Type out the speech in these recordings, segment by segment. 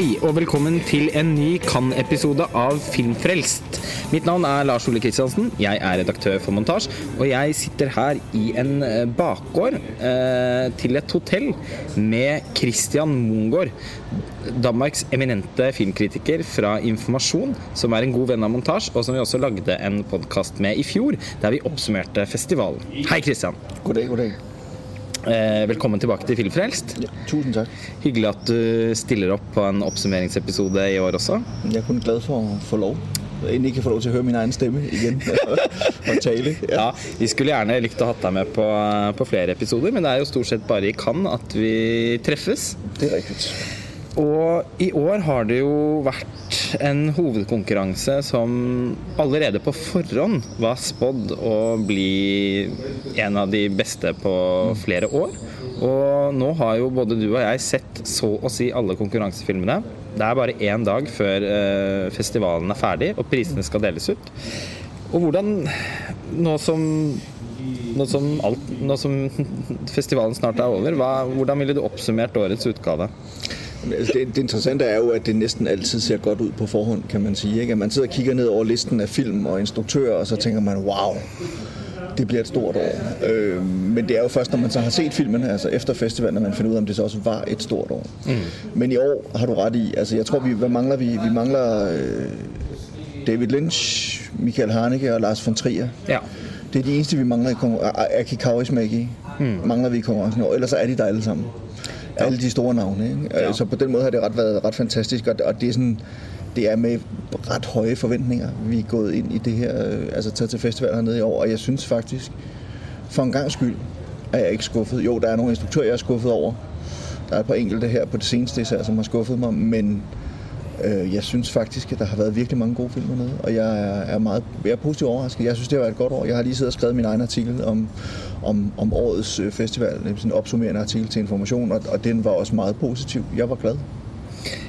Hei og velkommen til en ny Kan-episode av Filmfrelst. Mitt navn er Lars Ole Kristiansen. Jeg er redaktør for Montasj. Og jeg sitter her i en eh, bakgård eh, til et hotell med Christian Mongård. Danmarks eminente filmkritiker fra Informasjon, som er en god venn av Montasj, og som vi også lagde en podkast med i fjor, der vi oppsummerte festivalen. Hei, Christian. God dag, god dag. Eh, velkommen tilbake til Filmfrelst. Ja, tusen takk. Hyggelig at du stiller opp på en oppsummeringsepisode i år også. Jeg er kun glad for å få lov. Endelig kan få lov til å høre min egen stemme igjen og tale. Ja, Vi skulle gjerne likt å ha deg med på, på, flere episoder, men det er jo stort sett bare i Cannes at vi treffes. Det er riktig. Og i år har det jo vært en hovedkonkurranse som allerede på forhånd var spådd å bli en av de beste på flere år. Og nå har jo både du og jeg sett så å si alle konkurransefilmene. Det er bare én dag før eh, festivalen er ferdig og prisene skal deles ut. Og hvordan, nå som, nå som, alt, nå som festivalen snart er over, hva, hvordan ville du oppsummert årets utgave? Altså, det, det, interessante er jo at det næsten alltid ser godt ut på forhånd, kan man sige. Ikke? Man sidder og kigger ned over listen av film og instruktører, og så tænker man wow. Det blir et stort år. Øh, men det er jo først når man så har sett filmen, altså efter festivalen, at man finner ut om det så også var et stort år. Mm. Men i år har du rett i altså Jeg tror vi hvad mangler vi? Vi mangler øh, David Lynch, Michael Haneke og Lars von Trier. Ja. Det er de eneste vi mangler i konkurrencen. Aki Kaurismäki mm. mangler vi i konkurrencen i år. Ellers er de der alle sammen alle de store navne. Ikke? Ja. Så på den måten har det ret, været ret fantastisk, og det er, sådan, det er med ret høye forventninger, vi er gået inn i det her, øh, altså taget til festival hernede i år, og jeg synes faktisk, for en gang skyld, er jeg ikke skuffet. Jo, der er nogle instruktører, jeg er skuffet over. Der er et par enkelte her på det seneste især, som har skuffet meg, men øh, jeg synes faktisk, at der har vært virkelig mange gode filmer nede, og jeg er, meget, jeg er positivt overrasket. Jeg synes, det har vært et godt år. Jeg har lige siddet og skrevet min egen artikel om om, om årets øh, festival. En opsummerende artikkel til Information, og, og den var også meget positiv. Jeg var glad.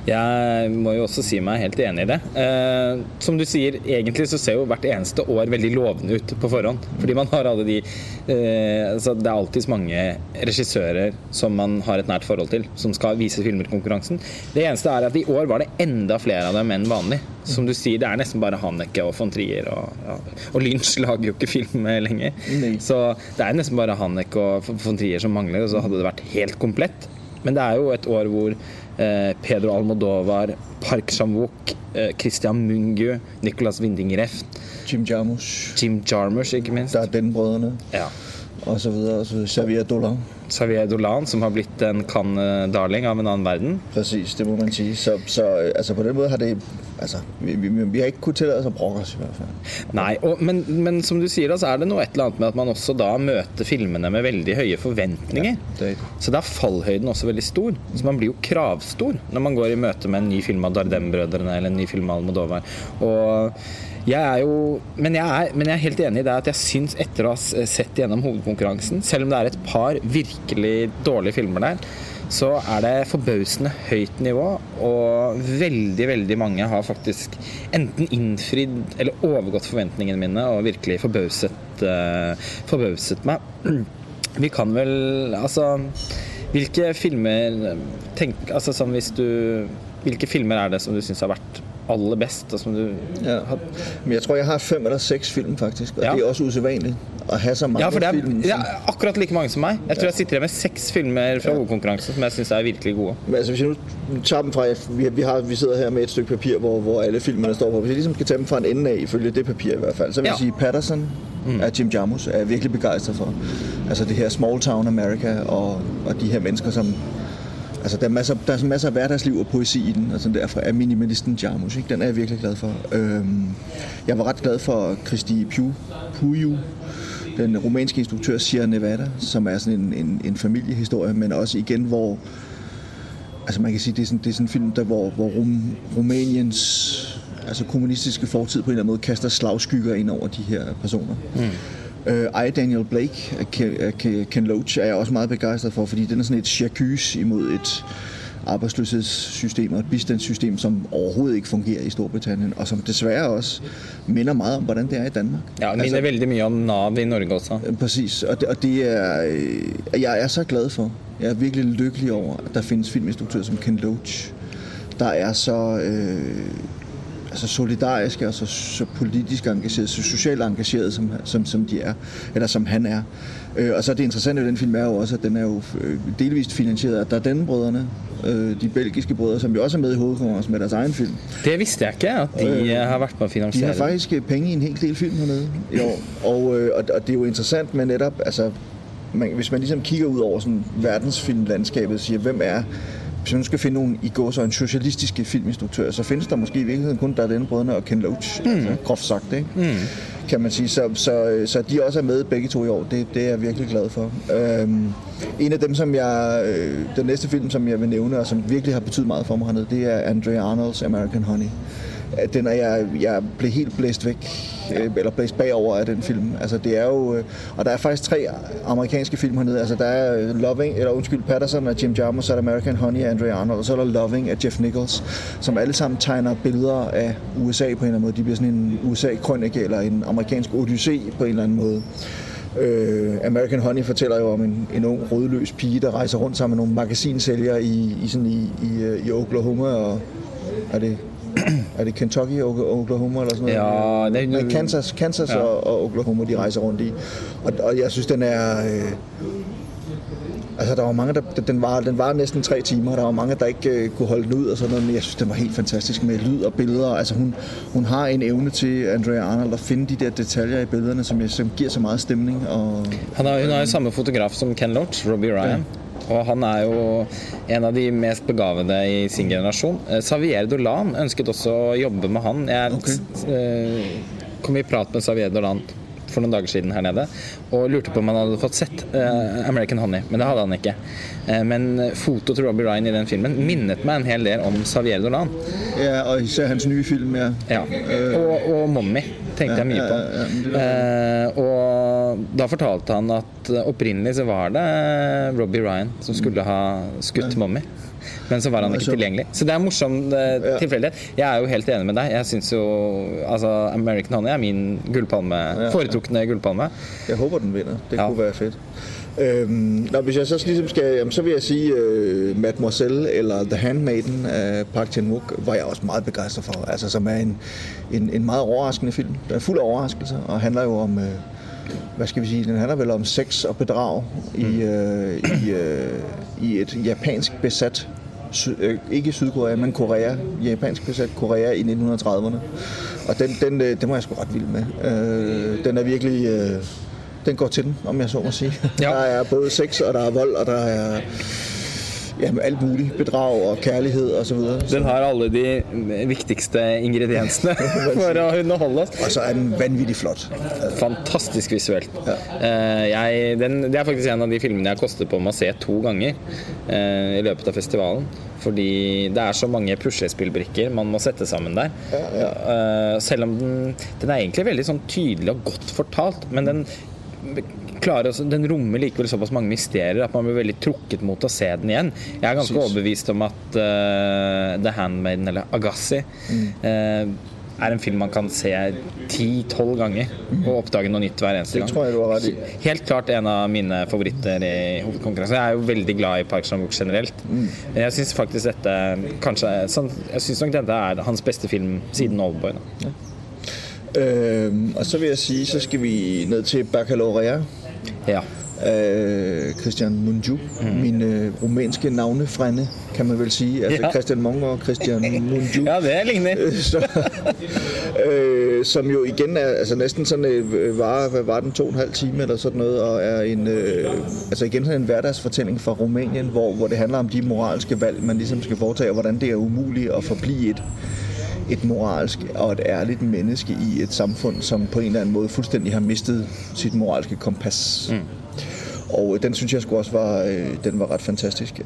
Jeg må jo også si meg helt enig i det. Eh, som du sier, egentlig så ser jo hvert eneste år veldig lovende ut på forhånd. Fordi man har alle de eh, altså Det er alltids mange regissører som man har et nært forhold til, som skal vise filmer i konkurransen. Det eneste er at i år var det enda flere av dem enn vanlig. Som du sier, det er nesten bare Hanneke og von Trier. Og, ja. og Lynch lager jo ikke film lenger. Nei. Så det er nesten bare Hanneke og von Trier som mangler, og så hadde det vært helt komplett. Men det er jo et år hvor eh, Pedro Almodovar, Park Chamwook, eh, Christian Mungu, Nicolas Winding Refn Jim Jarmusch. Jim Jarmusch, ikke minst. Det er den brødrene. Ja. Og så videre. Så Xavier Dolan. Xavier Dolan, som har blitt en Cannes-darling av en annen verden. Precis, det må man si. Så, så altså, på den måten har det altså, vi, vi, vi, har ikke kunnet tillate oss å brokke oss, i hvert fall. Nei, og, men, men, som du sier, så er det noe et eller annet med at man også da møter filmene med veldig høye forventninger. Ja, så da er fallhøyden også veldig stor. Så man blir jo kravstor når man går i møte med en ny film av Dardem-brødrene eller en ny film av Almodovar. Og jeg er jo men jeg er, men jeg er, helt enig i det at jeg syns etter å ha sett gjennom hovedkonkurransen, selv om det er et par virkelig dårlige filmer der, så er det forbausende høyt nivå. Og veldig, veldig mange har faktisk enten innfridd eller overgått forventningene mine og virkelig forbauset, uh, forbauset meg. Vi kan vel Altså Hvilke filmer tenk, altså sånn hvis du Hvilke filmer er det som du syns har vært aller best? som du ja. har... Men jeg tror jeg har fem eller seks film, faktisk. Og ja. det er også usedvanlig å ha så mange ja, for det er, film. Som... Det er akkurat like mange som meg. Jeg tror jeg sitter igjen med seks filmer fra hovedkonkurransen som jeg syns er virkelig gode. Men altså, hvis jeg nå tar dem fra, vi, vi, har, vi sitter her med et stykke papir hvor, hvor alle filmene står på. Hvis jeg liksom skal ta dem fra en ende av, ifølge det papir i hvert fall, så vil jeg si Patterson mm. av Jim Jarmus er jeg virkelig begeistret for. Altså det her Small Town America og, og de her mennesker som Altså, der, er masser, der er masser av hverdagsliv og poesi i den. Altså, derfor er minimalisten Jarmus. Ikke? Den er jeg virkelig glad for. Øhm, jeg var ret glad for Christi Puyu, den romanske instruktør Sierra Nevada, som er sådan en, en, en familiehistorie, men også igen, hvor altså man kan sige, det er sådan, det er sådan en film, der, hvor, hvor Rum, Rumæniens altså kommunistiske fortid på en eller anden måde kaster slagskygger ind over de her personer. Mm. Uh, I, Daniel Blake af Ken Loach er jeg også meget begejstret for, fordi den er sådan et charkys imod et arbejdsløshedssystem og et bistandssystem, som overhovedet ikke fungerer i Storbritannien, og som desværre også minder meget om, hvordan det er i Danmark. Ja, det minder altså, veldig mye om Nav i Norge også. Øh, præcis, og det, og det er, øh, jeg er så glad for, jeg er virkelig lykkelig over, at der findes filminstruktører som Ken Loach, der er så, øh, altså solidariske og så, så politisk engageret, så socialt engageret, som, som, som de er, eller som han er. Øh, og så er det interessante ved den film er jo også, at den er jo øh, delvist finansieret af Dardenne-brødrene, øh, de belgiske brødre, som jo også er med i hovedkonkurrencen med deres egen film. Det vidste jeg ikke, at de øh, har vært med at finansiere. De har faktisk øh, penge i en hel del film hernede i år. Og, øh, og, og det er jo interessant med netop, altså, man, hvis man ligesom kigger ud over sådan verdensfilmlandskabet og siger, hvem er hvis man skal finde nogle i går så en socialistiske filminstruktører, så findes der måske i virkeligheden kun Darlene brødrene og Ken Loach, mm. altså, groft sagt, ikke? Mm. kan man sige. Så, så, så de også er med begge to i år, det, det er jeg virkelig glad for. Øhm, en af dem, som jeg, øh, den næste film, som jeg vil nævne, og som virkelig har betydet meget for mig hernede, det er Andrea Arnolds American Honey den er jeg, jeg blev helt blæst væk, øh, eller blæst bagover af den film. Altså det er jo, øh, og der er faktisk tre amerikanske film hernede. Altså der er øh, Loving, eller undskyld, Patterson af Jim Jarmusch, så er der American Honey af Andrea Arnold, og så er der Loving af Jeff Nichols, som alle sammen tegner billeder af USA på en eller anden måde. De bliver sådan en USA-krønike, eller en amerikansk odyssé på en eller anden måde. Uh, American Honey fortæller jo om en, en ung rødløs pige, der rejser rundt sammen med nogle magasinsælgere i, i, sådan i, i, i Oklahoma, og er det er det Kentucky og Oklahoma eller sådan noget? Ja, er Kansas, Kansas ja. og, og Oklahoma, de rejser rundt i. Og, og jeg synes, den er... Øh, altså, der var mange, der, den, var, den var næsten tre timer, og der var mange, der ikke øh, kunne holde den ud og sådan noget, men jeg synes, den var helt fantastisk med lyd og billeder. Altså, hun, hun har en evne til, Andrea Arnold, at finde de der detaljer i billederne, som, som giver så meget stemning. Og, Han har, hun har jo samme fotograf som Ken Loach, Robbie Ryan. Ja. Og han er jo en av de mest begavede i sin generasjon. Eh, Xavier Dolan ønsket også å jobbe med han. Jeg okay. Eh, kom i prat med Xavier Dolan for noen dager siden her nede og lurte på om han hadde fått sett uh, American Honey, men det hadde han ikke. Uh, men foto til Robbie Ryan i den filmen minnet meg en hel del om Xavier Dolan. Ja, og især hans nye film, ja. ja. Og, og Mommy tenkte jeg mye på. Ja, og da fortalte han at opprinnelig så var det Robbie Ryan som skulle ha skutt Mommy men så var han ikke tilgjengelig. Så det er en morsom uh, tilfeldighet. Jeg er jo helt enig med deg. Jeg syns jo altså, American Honey er min gullpalme, foretrukne gullpalme. Jeg håper den vinner. Det kunne være fedt. Øhm, når, hvis jeg så ligesom skal, jamen, så vil jeg sige øh, Mademoiselle eller The Handmaiden af Park Chan-wook, var jeg også meget begejstret for. Altså, som er en, en, en meget overraskende film. Den er fuld af overraskelser og handler jo om... øh, hvad skal vi sige, den handler vel om sex og bedrag i, mm. øh, i, øh, i et japansk besat Sy, øh, ikke Sydkorea, men Korea, japansk besat Korea i 1930'erne. Og den, den, øh, den var jeg sgu ret vild med. Øh, den er virkelig... Øh, den går til den, om jeg så må sige. Ja. Der er både sex, og der er vold, og der er ja, alt muligt. Bedrag og kærlighed og så videre. Den har alle de viktigste ingrediensene for å underholde oss. Og så er den vanvittig flott. Fantastisk visuelt. Ja. Uh, jeg, den, det er faktisk en av de filmene jeg har kostet på meg å se to ganger uh, i løpet av festivalen. Fordi det er så mange puslespillbrikker man må sette sammen der. Ja, ja. Uh, selv om den, den, er egentlig veldig sånn tydelig og godt fortalt, men den klarer, den rommer likevel såpass mange mysterier at man blir veldig trukket mot å se den igjen. Jeg er ganske overbevist om at uh, The Handmaiden, eller Agassi, mm. uh, er en film man kan se ti-tolv ganger og oppdage noe nytt hver eneste gang. Helt klart en av mine favoritter i hovedkonkurransen. Jeg er jo veldig glad i Park Chan-wook generelt. Mm. Men jeg syns faktisk dette kanskje Jeg syns nok dette er hans beste film siden Oldboy. Ja. Uh, og så vil jeg sige, så skal vi ned til Baccalaureat. Ja. Øh, Christian Munju, mm. min øh, rumænske navnefrænde, kan man vel sige. Altså ja. Christian Munger og Christian Munju. ja, det er lignende. Øh, så, øh, som jo igen er altså næsten sådan, øh, var, hvad var den, to og en halv time eller sådan noget, og er en, øh, altså igen sådan en hverdagsfortælling fra Rumænien, hvor, hvor det handler om de moralske valg, man ligesom skal foretage, og hvordan det er umuligt at forblive et et moralsk og et ærligt menneske i et samfund, som på en eller anden måde fuldstændig har mistet sit moralske kompass. Mm. Og den synes jeg også var, øh, den var ret fantastisk.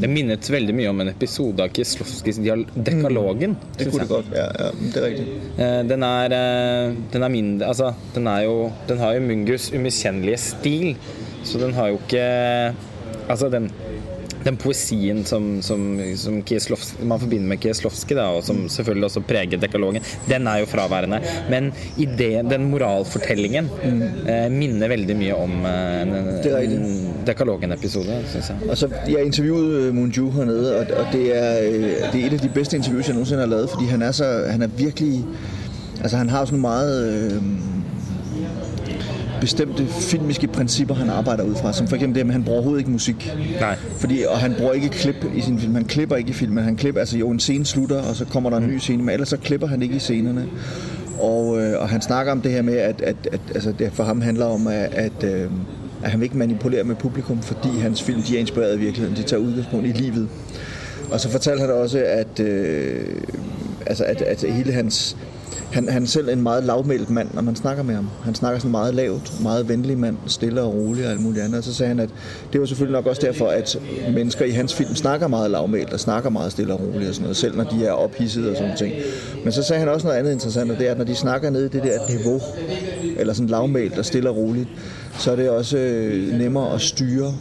Det minnet veldig mye om en episode av Kieslowskis dekalogen. Mm, det kunne det godt, ja, ja, det er rigtigt. Uh, den er, uh, den er mindre, altså, den er jo, den har jo Mungus umiskjennelige stil, så den har jo ikke, altså den den poesien som, som, som man forbinder med Kieslowski, da, og som selvfølgelig også preger dekalogen, den er jo fraværende. Men ideen, den moralfortellingen mm. eh, minner veldig mye om eh, en, en dekalogen-episode, syns jeg. Altså, jeg intervjuet Munju hernede, og, og det, er, øh, det er et av de beste intervjuer jeg noensinne har lavet, fordi han er, så, han er virkelig Altså, han har sådan meget... Øh, bestemte filmiske principper, han arbejder ud fra, som for eksempel det med, at han bruger overhovedet ikke musik. Nej. Fordi, og han bruger ikke klip i sin film. Han klipper ikke i filmen. Han klipper, altså jo, en scene slutter, og så kommer der en mm. ny scene, men ellers så klipper han ikke i scenerne. Og, øh, og han snakker om det her med, at, at, at altså, det for ham handler om, at, at, øh, at han vil ikke manipulere med publikum, fordi hans film de er inspireret af virkeligheden. De tager udgangspunkt i livet. Og så fortalte han også, at, øh, altså, at, at hele hans han, han selv en meget lavmældt mand, når man snakker med ham. Han snakker sådan meget lavt, meget venlig mand, stille og rolig og alt muligt andet. Og så sagde han, at det var selvfølgelig nok også derfor, at mennesker i hans film snakker meget lavmældt og snakker meget stille og roligt og sådan noget, selv når de er ophidset og sådan ting. Men så sagde han også noget andet interessant, og det er, at når de snakker ned i det der niveau, eller sådan lavmældt og stille og roligt, så er det også øh, nemmere at styre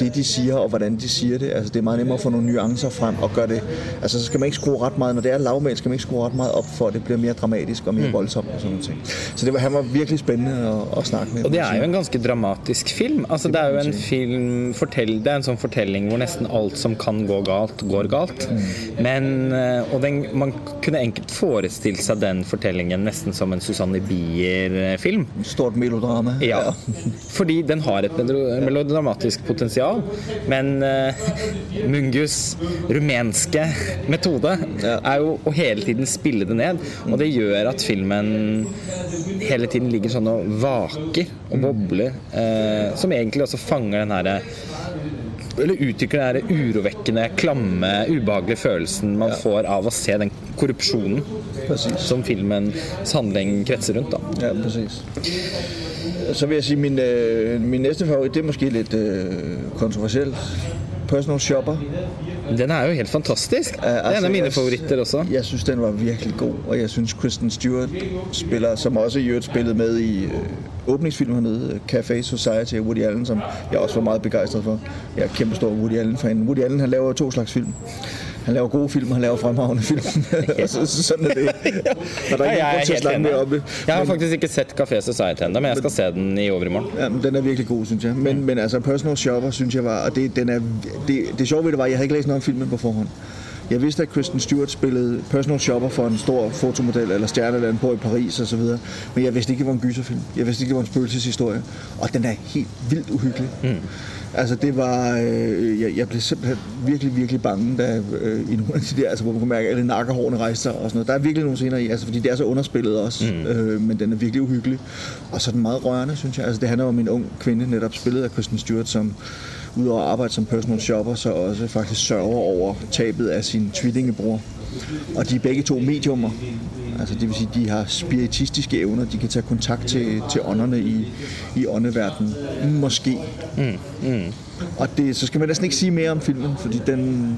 det, de siger, og hvordan de siger det. Altså, det er meget nemmere at få nogle nuancer frem og gøre det. Altså, så skal man ikke skrue ret meget, når det er lavmælt, skal man ikke skrue ret meget op for, at det bliver mere dramatisk og mere mm. voldsomt og sådan noget. Så det var, han var virkelig spændende at, at snakke med. Og det er jo en ganske dramatisk film. Altså, det er jo en film, fortell, det er en sånn fortelling hvor nesten alt som kan gå galt, går galt. Mm. Men, eh, og den, man kunne enkelt forestille seg den fortellingen nesten som en Susanne Bier-film. Stort melodrama. Ja. ja. Fordi den har et melodramatisk potensial potensial. Men uh, Mungus rumenske metode er jo å hele tiden spille det ned. Og det gjør at filmen hele tiden ligger sånn og vaker og bobler. Uh, som egentlig også fanger den herre eller utvikler den urovekkende, klamme, ubehagelige følelsen man ja. får av å se den korrupsjonen precis. som filmens handling kretser rundt. Da. Ja, precis så vil jeg sige, min, øh, min næste favorit, det er måske lidt øh, kontroversielt. Personal Shopper. Den er jo helt fantastisk. Uh, altså, det er en av mine favoritter også. Jeg synes den var virkelig god, og jeg synes Kristen Stewart spiller, som også i øvrigt spillet med i øh, åbningsfilmen hernede, Café Society af Woody Allen, som jeg også var meget begejstret for. Jeg er kæmpe stor Woody Allen-fan. Woody Allen han laver to slags film han laver gode film, han laver fremragende film. ja. så, sådan er det. Og der er ja, jeg, mere om det. Jeg har faktisk ikke sett Café Society ennå, men jeg skal se den i overmorgen. Ja, men den er virkelig god, synes jeg. Men, mm. men altså, Personal Shopper, synes jeg var... Og det, den er, det, det sjove ved det var, at jeg havde ikke læst noget om filmen på forhånd. Jeg vidste, at Kristen Stewart spillede personal shopper for en stor fotomodel eller stjerne eller på i Paris og så videre. Men jeg vidste ikke, det var en gyserfilm. Jeg vidste ikke, det var en spøgelseshistorie. Og den er helt vildt uhyggelig. Mm. Altså det var, øh, jeg, jeg blev simpelthen virkelig, virkelig bange, da øh, i nogle af de der, altså hvor man kunne mærke, alle nakkehårene rejste sig og sådan noget. Der er virkelig nogle scener i, altså fordi det er så underspillet også, mm. øh, men den er virkelig uhyggelig. Og så er den meget rørende, synes jeg. Altså det handler om en ung kvinde, netop spillet af Kristen Stewart, som udover at arbejde som personal shopper, så også faktisk sørger over tabet af sin tvillingebror. Og de er begge to mediumer. Altså det vil sige, de har spiritistiske evner. De kan tage kontakt til, til ånderne i, i åndeverdenen. Måske. Mm. Mm. Og det, så skal man næsten ikke sige mere om filmen, fordi den,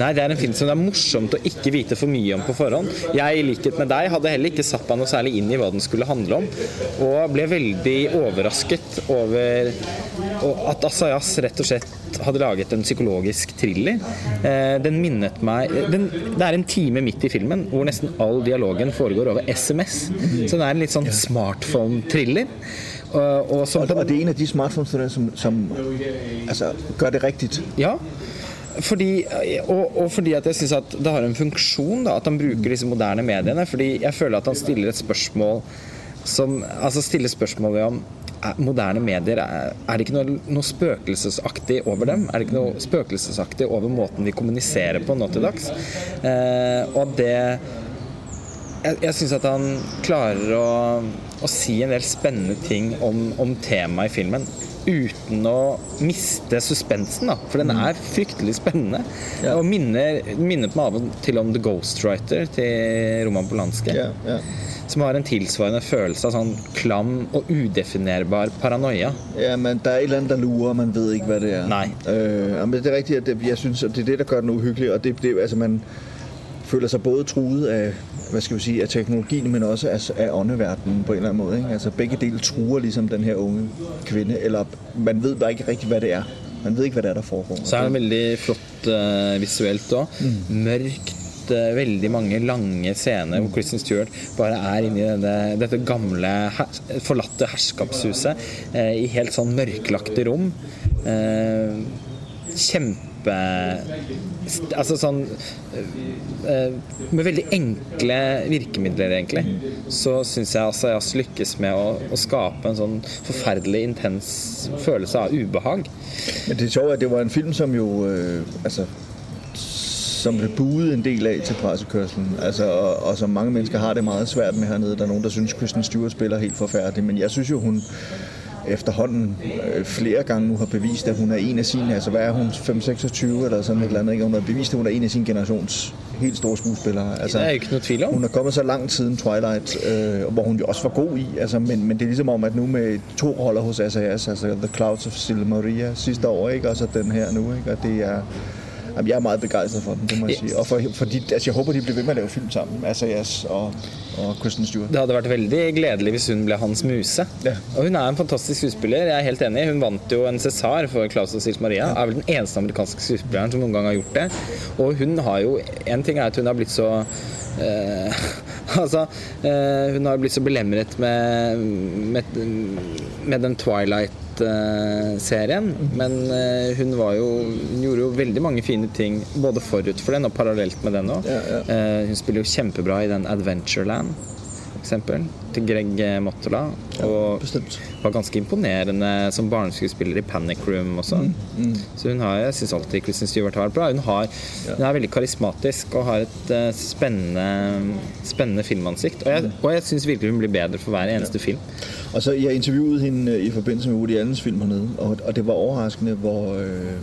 Nei, det er en film som det er morsomt å ikke vite for mye om på forhånd. Jeg, i likhet med deg, hadde heller ikke satt meg noe særlig inn i hva den skulle handle om, og ble veldig overrasket over at Asayas rett og slett hadde laget en psykologisk thriller. Eh, den minnet meg den, Det er en time midt i filmen hvor nesten all dialogen foregår over SMS. Så det er en litt sånn smartphone-thriller. Og, og, og, det er en av de smartphones som, som altså, gjør det riktig. Ja, fordi, og, og, fordi at jeg syns at det har en funksjon da, at han bruker disse moderne mediene. Fordi jeg føler at han stiller et spørsmål som Altså stiller spørsmålet om moderne medier er, er det ikke noe, noe, spøkelsesaktig over dem? Er det ikke noe spøkelsesaktig over måten vi kommuniserer på nå til dags? Eh, og det Jeg, jeg syns at han klarer å, å, si en del spennende ting om, om temaet i filmen uten å miste suspensen, da. For den mm. er fryktelig spennende. Ja. Og minner, minnet meg av og til om The Ghostwriter til Roman Polanski. Ja, ja. Som har en tilsvarende følelse av sånn klam og udefinerbar paranoia. Ja, men det er et eller annet der lurer, man vet ikke hva det er. Nei. Uh, men det er riktig, at det, jeg synes, at det er det, der gjør den uhyggelig. Og det, det, altså man føler seg både truet av hvad skal vi sige, af teknologien, men også af, af åndeverdenen på en eller anden måde. Ikke? Altså begge dele truer ligesom den her unge kvinde, eller man ved bare ikke rigtigt, hvad det er. Man ved ikke, hvad det er, der foregår. Så er det veldig flott uh, visuelt òg. Mm. Mørkt. Uh, veldig mange lange scener hvor Kristen Stewart bare er inni denne, dette gamle, her, forlatte herskapshuset uh, i helt sånn mørklagte rom. kjempe Altså sånn Med veldig enkle virkemidler, egentlig, så syns jeg altså Jazz lykkes med å, å, skape en sånn forferdelig intens følelse av ubehag. Men det sjove er at det var en film som jo øh, altså som ble buet en del av til pressekørselen. Altså, og, og, som mange mennesker har det meget svært med hernede. Det er noen der syns Kristen Stewart spiller helt forferdelig, men jeg syns jo hun efterhånden øh, flere gange nu har bevist, at hun er en af sine, altså hvad er hun, 5-26 eller sådan et eller andet, ikke? hun har bevist, at hun er en af sin generations helt store skuespillere. Altså, det er ikke noget tvivl om. Hun er kommet så langt siden Twilight, øh, hvor hun jo også var god i, altså, men, men det er ligesom om, at nu med to roller hos SAS, altså The Clouds of Silmaria sidste år, ikke? og så den her nu, ikke? og det er Jamen, jeg er meget begejstret for den, det må jeg sige. Og for, for de, altså, jeg håper, de bliver ved med at lave film sammen, Asayas og, og Kristen Stewart. Det hadde vært veldig gledelig hvis hun ble hans muse. Ja. Og hun er en fantastisk skuespiller, jeg er helt enig. Hun vant jo en César for Claus og Sils Maria. Ja. Er vel den eneste amerikanske skuespilleren som noen gang har gjort det. Og hun har jo En ting er at hun har blitt så uh, altså, eh, hun har blitt så belemret med, med, med den Twilight serien Men eh, hun, var jo, hun gjorde jo veldig mange fine ting både forut for den og parallelt med den òg. Ja, ja. Eh, hun spiller jo kjempebra i den Adventureland eksempel, til Greg Mottola. Og ja, var ganske imponerende som barneskuespiller i Panic Room også. Mm, mm. Så hun har, jeg syns alltid Kristin Stewart har vært bra. Hun, har, ja. hun, er veldig karismatisk og har et uh, spennende, spennende filmansikt. Og jeg, og jeg syns virkelig hun blir bedre for hver eneste ja. film. Altså, jeg intervjuet henne øh, i forbindelse med Woody Allens film hernede, og, og det var overraskende, hvor øh,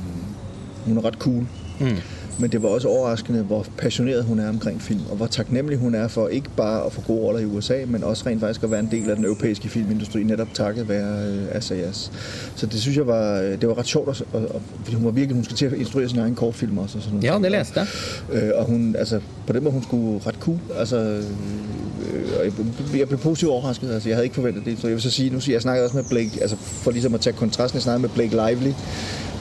hun er ret cool. Mm. Men det var også overraskende, hvor passioneret hun er omkring film, og hvor taknemmelig hun er for ikke bare at få gode roller i USA, men også rent faktisk at være en del af den europæiske filmindustri, netop takket være øh, SAS. Så det synes jeg var, øh, det var ret sjovt, at, at, fordi hun var virkelig, hun skal til at instruere sin egen kortfilm også. Og sådan. Ja, det læste jeg. Øh, og hun, altså, på den måde, hun skulle ret cool. Altså, øh, jeg, jeg blev positivt overrasket. Altså, jeg havde ikke forventet det. Så jeg vil så sige, nu siger jeg snakkede også med Blake, altså for ligesom at tage kontrasten, jeg snakkede med Blake Lively,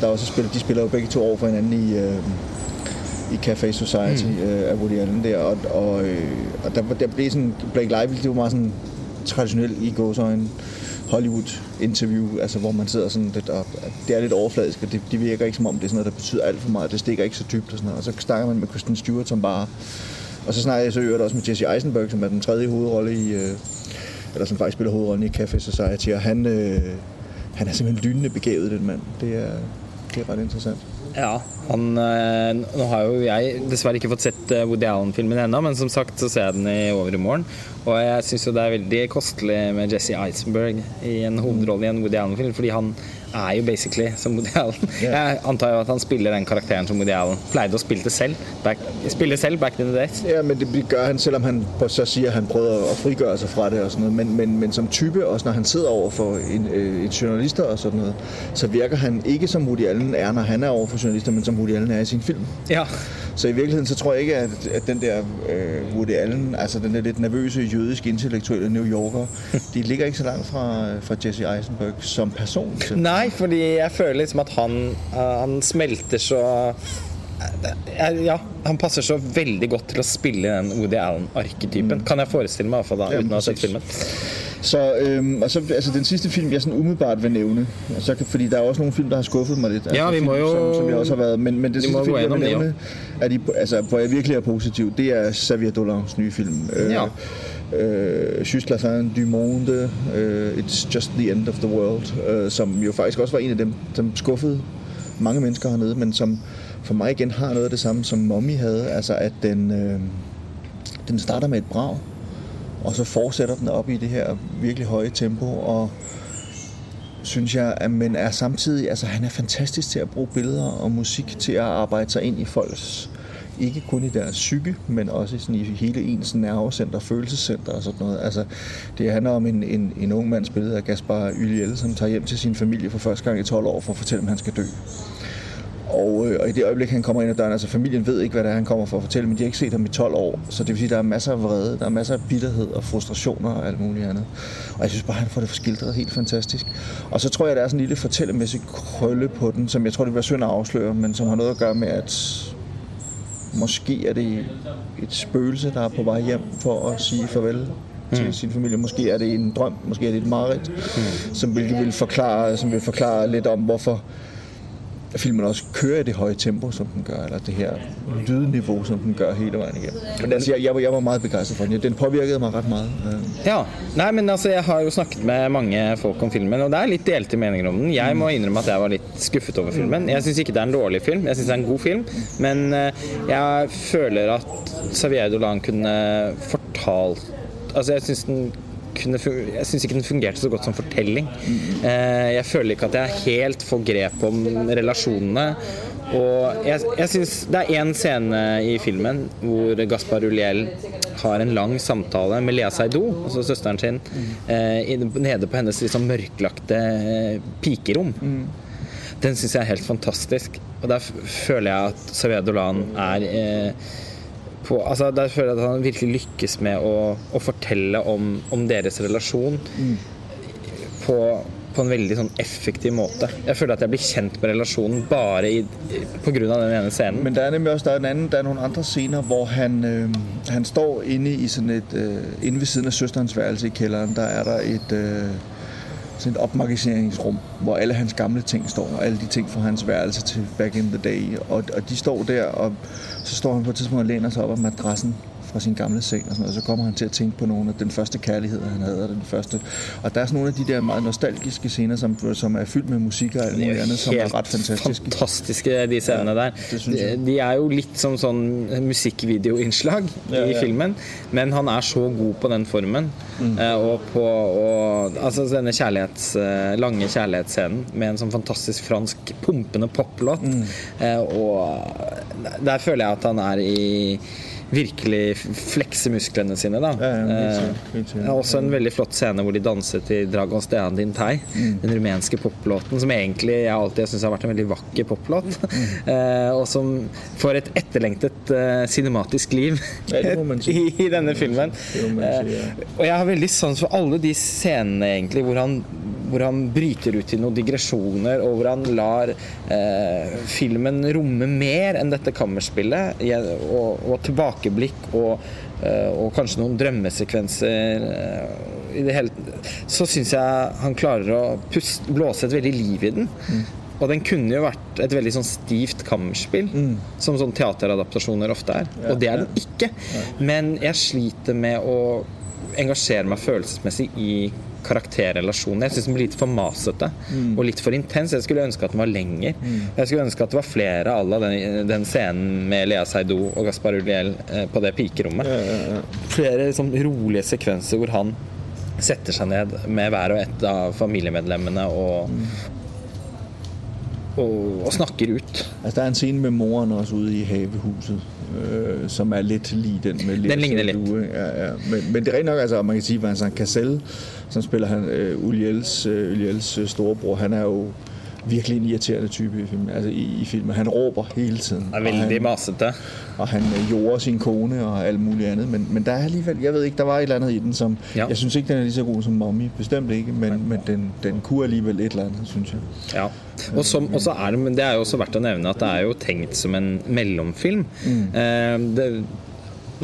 der også spiller, de spiller jo begge to over for hinanden i, øh, i Café Society mm. øh, af Woody Allen der, og, og, øh, og der, der blev sådan, Blake Lively, det var meget sådan traditionelt i gåsøjne Hollywood-interview, altså hvor man sidder sådan lidt, og det er lidt overfladisk, og det, det virker ikke som om, det er sådan noget, der betyder alt for meget, det stikker ikke så dybt og sådan noget, og så snakker man med Kristen Stewart, som bare, og så snakker jeg så øvrigt også med Jesse Eisenberg, som er den tredje hovedrolle i, øh, eller som faktisk spiller hovedrollen i Café Society, og han, øh, han er simpelthen lynende begavet, den mand. Det er, det er ret interessant. Ja, han, eh, nå har jo jeg dessverre ikke fått sett eh, Woody Allen-filmen ennå, men som sagt så ser jeg den i overmorgen. Og jeg syns jo det er veldig kostelig med Jesse Eisenberg i en hovedrolle i en Woody Allen-film, fordi han er jo basically som Woody Allen. Jeg antar jo at han spiller den karakteren som Woody Allen pleide å spille selv back, spille selv back in the days. Ja, men det gjør han selv om han så sier han prøver å frigjøre seg fra det. og sådan. Men, men, men som type, også når han sidder overfor en, øh, en journalister og sådan noget, så virker han ikke som Woody Allen er når han er overfor journalister, men som Woody Allen er i sin film. Ja. Så i virkeligheden så tror jeg ikke, at, at den der øh, Woody Allen, altså den der litt nervøse jødisk intellektuelle New Yorker, de ligger ikke så langt fra, fra Jesse Eisenberg som person. Nei, Nei, fordi jeg føler liksom at han, uh, han smelter så uh, Ja, han passer så veldig godt til å spille den Woody Allen-arketypen. Mm. Kan jeg forestille meg, iallfall da, ja, uten å ha sett filmen. Så, øhm, så altså, Den siste film jeg sånn umiddelbart vil nevne altså, Fordi det er også noen film der har skuffet meg litt. Altså, ja, vi må jo som, som jeg også har været, Men, men det siste film jeg vil nevne, er de, altså, hvor jeg virkelig er positiv, det er Xavier Dollars nye film. Ja. Øh, øh, Just la fin du monde, øh, It's just the end of the world, øh, som jo faktisk også var en af dem, som skuffede mange mennesker hernede, men som for mig igen har noget af det samme, som Mommy havde, altså at den, øh, den starter med et brag, og så fortsætter den op i det her virkelig høje tempo, og synes jeg, at men er samtidig, altså han er fantastisk til at bruge billeder og musik til at arbejde sig ind i folks ikke kun i deres psyke, men også sådan i hele ens nervecenter, følelsescenter og sådan noget. Altså, det handler om en, en, en ung mands billede af Gaspar Yliel, som tager hjem til sin familie for første gang i 12 år for at fortælle, om han skal dø. Og, øh, og i det øjeblik, han kommer ind ad døren, altså familien ved ikke, hvad det er, han kommer for at fortælle, men de har ikke set ham i 12 år. Så det vil sige, der er masser af vrede, der er masser af bitterhed og frustrationer og alt muligt andet. Og jeg synes bare, han får det skildret helt fantastisk. Og så tror jeg, der er sådan en lille fortællemæssig krølle på den, som jeg tror, det bliver synd at afsløre, men som har noget at gøre med, at måske er det et spøgelse, der er på vej hjem for at sige farvel til mm. sin familie. Måske er det en drøm, måske er det et mareridt, mm. som vil, vil forklare, som vil forklare lidt om, hvorfor filmen også kører i det høje tempo, som den gør, eller det her lydniveau, som den gør hele vejen igennem. Men altså, jeg, jeg, var, jeg var meget begejstret for den. Den påvirkede mig ret meget. Ja, nei, men altså, jeg har jo snakket med mange folk om filmen, og det er litt delte meninger om den. Jeg må innrømme at jeg var litt skuffet over filmen. Jeg syns ikke det er en dårlig film, jeg syns det er en god film, men eh, jeg føler at Xavier Dolan kunne fortalt Altså, jeg syns den jeg syns ikke den fungerte så godt som fortelling. Eh, jeg føler ikke at jeg helt får grep om relasjonene. Og jeg, jeg synes Det er én scene i filmen hvor Gaspar Uliel har en lang samtale med Lea Seydoux, altså søsteren sin, eh, nede på hennes liksom mørklagte eh, pikerom. Den syns jeg er helt fantastisk. Og der føler jeg at Xavier Dolan er på, altså Der føler jeg at han virkelig lykkes med å, å fortelle om, om, deres relasjon mm. på, på, en veldig sånn effektiv måte. Jeg føler at jeg blir kjent med relasjonen bare i, pga. den ene scenen. Men det er nemlig også der er, en annen, der er noen andre scener hvor han, øh, han står inne i sånn et øh, Inne ved siden av søsterens værelse i kjelleren, der er der et øh, sådan et opmagasineringsrum, hvor alle hans gamle ting står, og alle de ting fra hans værelse til back in the day, og, og de står der, og så står han på et tidspunkt og læner sig op af madrassen fra sin gamle seng og sådan noget, så kommer han til at tænke på nogle af den første kærlighed, han havde, og den første. Og der er sådan nogle af de der meget nostalgiske scener, som, som er fyldt med musik og alt muligt andet, som er ret fantastiske. fantastiske, de scenene der. De, de er jo litt som sånn musikkvideoinnslag ja, i filmen, men han er så god på den formen. Mm. Eh, og på og, altså denne kjærlighets, eh, lange kjærlighetsscenen med en sånn fantastisk fransk pumpende poplåt. Mm. Eh, og der føler jeg at han er i virkelig flekse musklene sine. Da. Ja, ja, det er også en veldig flott scene hvor de danser til Dragons Dean Din Tai, mm. den rumenske poplåten som egentlig jeg alltid syns har vært en veldig vakker poplåt. Mm. eh, og som får et etterlengtet uh, cinematisk liv i, i, denne filmen. Eh, og jeg har veldig sans for alle de scenene egentlig hvor han hvor han bryter ut i noen digresjoner, og hvor han lar eh, filmen romme mer enn dette kammerspillet. Og, og tilbakeblikk og, eh, og, kanskje noen drømmesekvenser. Eh, I det hele, så syns jeg han klarer å puste, blåse et veldig liv i den. Mm. Og den kunne jo vært et veldig sånn stivt kammerspill, mm. som sånn teateradaptasjoner ofte er. Ja, og det er den ikke. Ja. Men jeg sliter med å engasjere meg følelsesmessig i karakterrelasjoner. Jeg syns den blir litt for masete mm. og litt for intens. Jeg skulle ønske at den var lenger. Mm. Jeg skulle ønske at det var flere à la den, den, scenen med Lea Seidou og Gaspar Uliel eh, på det pikerommet. Ja. Flere liksom, rolige sekvenser hvor han setter seg ned med hver og ett av familiemedlemmene og, mm. Og, og snakker ut. Altså, der er en scene med moren også ute i havehuset. Øh, som er litt lik den med Den ligner litt. Ja, ja. Men, men, det er rent nok, altså, man kan si Vincent Cassell, som spiller han uh, Uliels, uh, Uliels uh, storebror, han er jo virkelig en irriterende type i filmen. Altså i, i filmen. Han råber hele tiden. Og veldig masete. Og han uh, jorder sin kone og alt mulig andet. Men, men der er alligevel, jeg ved ikke, der var et eller andet i den, som, ja. jeg synes ikke, den er lige så god som Mommy. Bestemt ikke, men, men den, den kunne alligevel et eller andet, synes jeg. Ja. Og, som, og så er det, men det er jo også verdt å nevne at det er jo tenkt som en mellomfilm. Mm. Eh, det,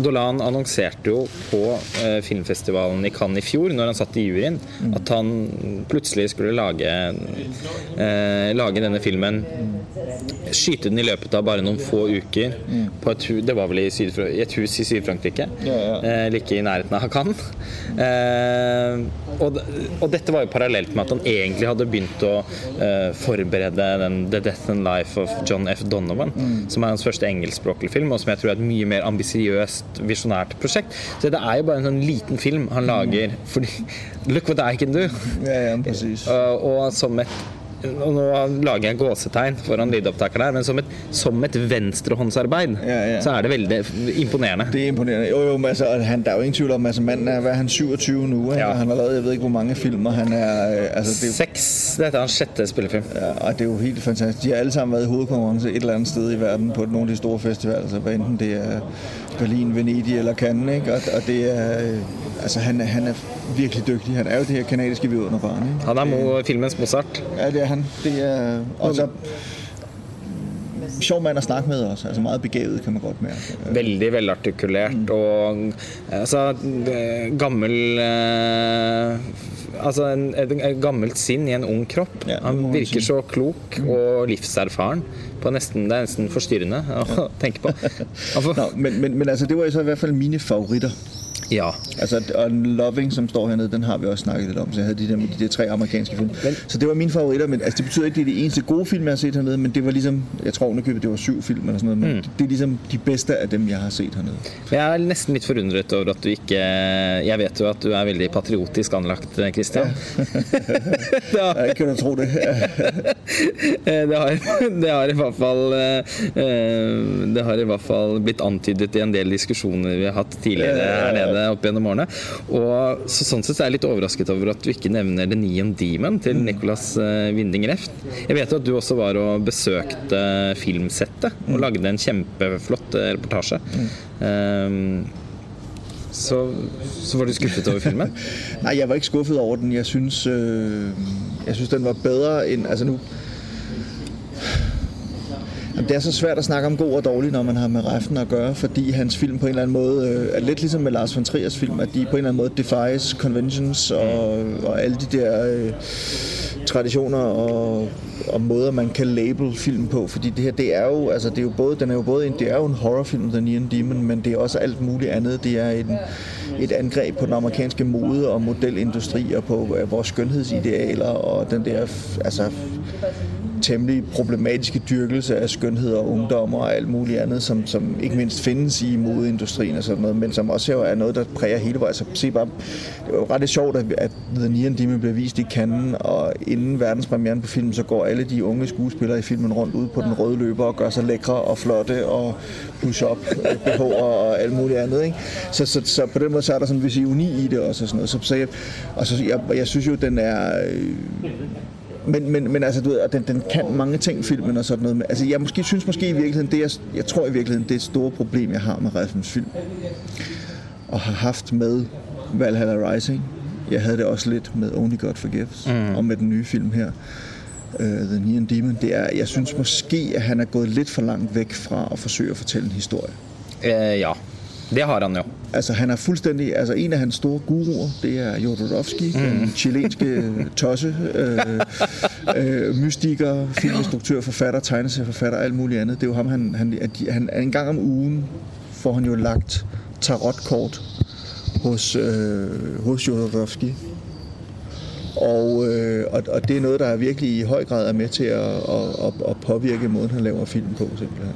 Dolan annonserte jo på eh, filmfestivalen i Cannes i fjor, når han satt i juryen, mm. at han plutselig skulle lage, eh, lage denne filmen. Skyte den i løpet av bare noen få uker. Mm. På et, det var vel i, i et hus i Syd-Frankrike. Eh, like i nærheten av Cannes. Eh, og, og, dette var jo parallelt med at han egentlig hadde begynt å eh, forberede den The Death and Life of John F. Donovan, mm. som er hans første engelskspråklige film, og som jeg tror er et mye mer ambisiøst visjonært prosjekt. Så det er jo bare en sånn liten film han lager fordi Look what I can do! Ja, ja. Og, og som et nå lager jeg gåsetegn foran lydopptakeren her, men som et, som et venstrehåndsarbeid, Ja, ja. så er det veldig imponerende. Det er imponerende. Jo, jo, men altså, han, der er jo ingen tvivl om, altså Mannen er, er han, 27 nå. Ja. han har lavet, jeg vet ikke, hvor mange filmer, han er, øh, altså det, Seks. Dette er hans sjette spillefilm. Ja, og det er jo helt fantastisk. De har alle sammen vært i hovedkonkurranse et eller annet sted i verden på noen av de store festivaler, altså, enten det er Berlin, Venedig eller Cannes, ikke? Og, og det er, øh, altså han, er- han er virkelig dygtig. Han er jo det her kanadiske vidunderbarn, ikke? Han er mo filmens Mozart. Ja, det er han. Det er, og så sjov mann å snakke med også. Altså meget begavet, kan man godt merke. Veldig velartikulert og altså gammel eh, Altså en, et, gammelt sinn i en ung kropp. Ja, Han virker så klok og livserfaren. På nesten, det er nesten forstyrrende å tenke på. Nå, men, men, men altså, det var i hvert fall mine favoritter. Ja. Altså, og Loving, som står hernede, den har vi også snakket lidt om. Så jeg havde de der, de der tre amerikanske film. Men- så det var mine favoritter, men altså, det betyder ikke, at det er de eneste gode film, jeg har set hernede, men det var ligesom, jeg tror underkøbet, det var syv film eller sådan noget, men det er ligesom de bedste af dem, jeg har set hernede. Jeg er nesten litt forundret over at du ikke Jeg vet jo at du er veldig patriotisk anlagt, Christian. Ja, kan du tro det? det, har, det har i hvert fall eh, Det har i hvert fall blitt antydet i en del diskusjoner vi har hatt tidligere her nede opp gjennom årene. Og så, Sånn sett er jeg litt overrasket over at du ikke nevner The Neon Demon til Nicolas eh, Winding Reft. Jeg vet jo at du også var og besøkte filmsettet og lagde en kjempeflott eh, reportasje. Um, så, så var du skuffet over filmen? Nei, jeg var ikke skuffet over den. Jeg synes, øh, jeg den var bedre enn Altså nu... Det er så svært at snakke om god og dårlig, når man har med Refn at gøre, fordi hans film på en eller anden måde øh, er lidt ligesom med Lars von Triers film, at de på en eller anden måde defies conventions og, og alle de der øh, traditioner og, og måder, man kan label film på, fordi det her, det er jo, altså det er jo både, den er jo både en, det er jo en horrorfilm, The Neon Demon, men det er også alt muligt andet. Det er en, et angreb på den amerikanske mode- og modelindustri og på øh, vores skønhedsidealer og den der, altså temmelig problematiske dyrkelse af skønhed og ungdom og alt muligt andet, som, som ikke mindst findes i modeindustrien og sådan noget, men som også er noget, der præger hele vejen. Så se bare, det var jo ret sjovt, at, at The Neon Demon blev vist i Cannes, og inden verdenspremieren på filmen, så går alle de unge skuespillere i filmen rundt ud på den røde løber og gør sig lækre og flotte og push-up, BH og alt muligt andet. Ikke? Så, så, så, på den måde så er der sådan en vis ironi i det også. Og, sådan noget. Så, så jeg, og så, jeg, jeg synes jo, den er... Øh, men, men, men altså, du ved, og den, den kan mange ting, filmen og sådan noget. Men, altså, jeg måske, synes måske i virkeligheden, det jeg, jeg tror i virkeligheden, det er et store problem, jeg har med Refns film. Og har haft med Valhalla Rising. Jeg havde det også lidt med Only God Forgives. Mm. Og med den nye film her. Uh, The Neon Demon. Det er, jeg synes måske, at han er gået lidt for langt væk fra at forsøge at fortælle en historie. Uh, ja. Det har han jo. Altså han er fuldstændig, altså en af hans store guruer, det er Jodorowsky, mm. den chilenske tosse, øh, øh, mystiker, filminstruktør, forfatter, tegneserieforfatter, alt muligt andet. Det er jo ham, han, han, han en gang om ugen får han jo lagt tarotkort hos, øh, hos Jodorowsky. Og, øh, og, og det er noget, der virkelig i høj grad er med til at, at, at, at påvirke måden, han laver film på, simpelthen.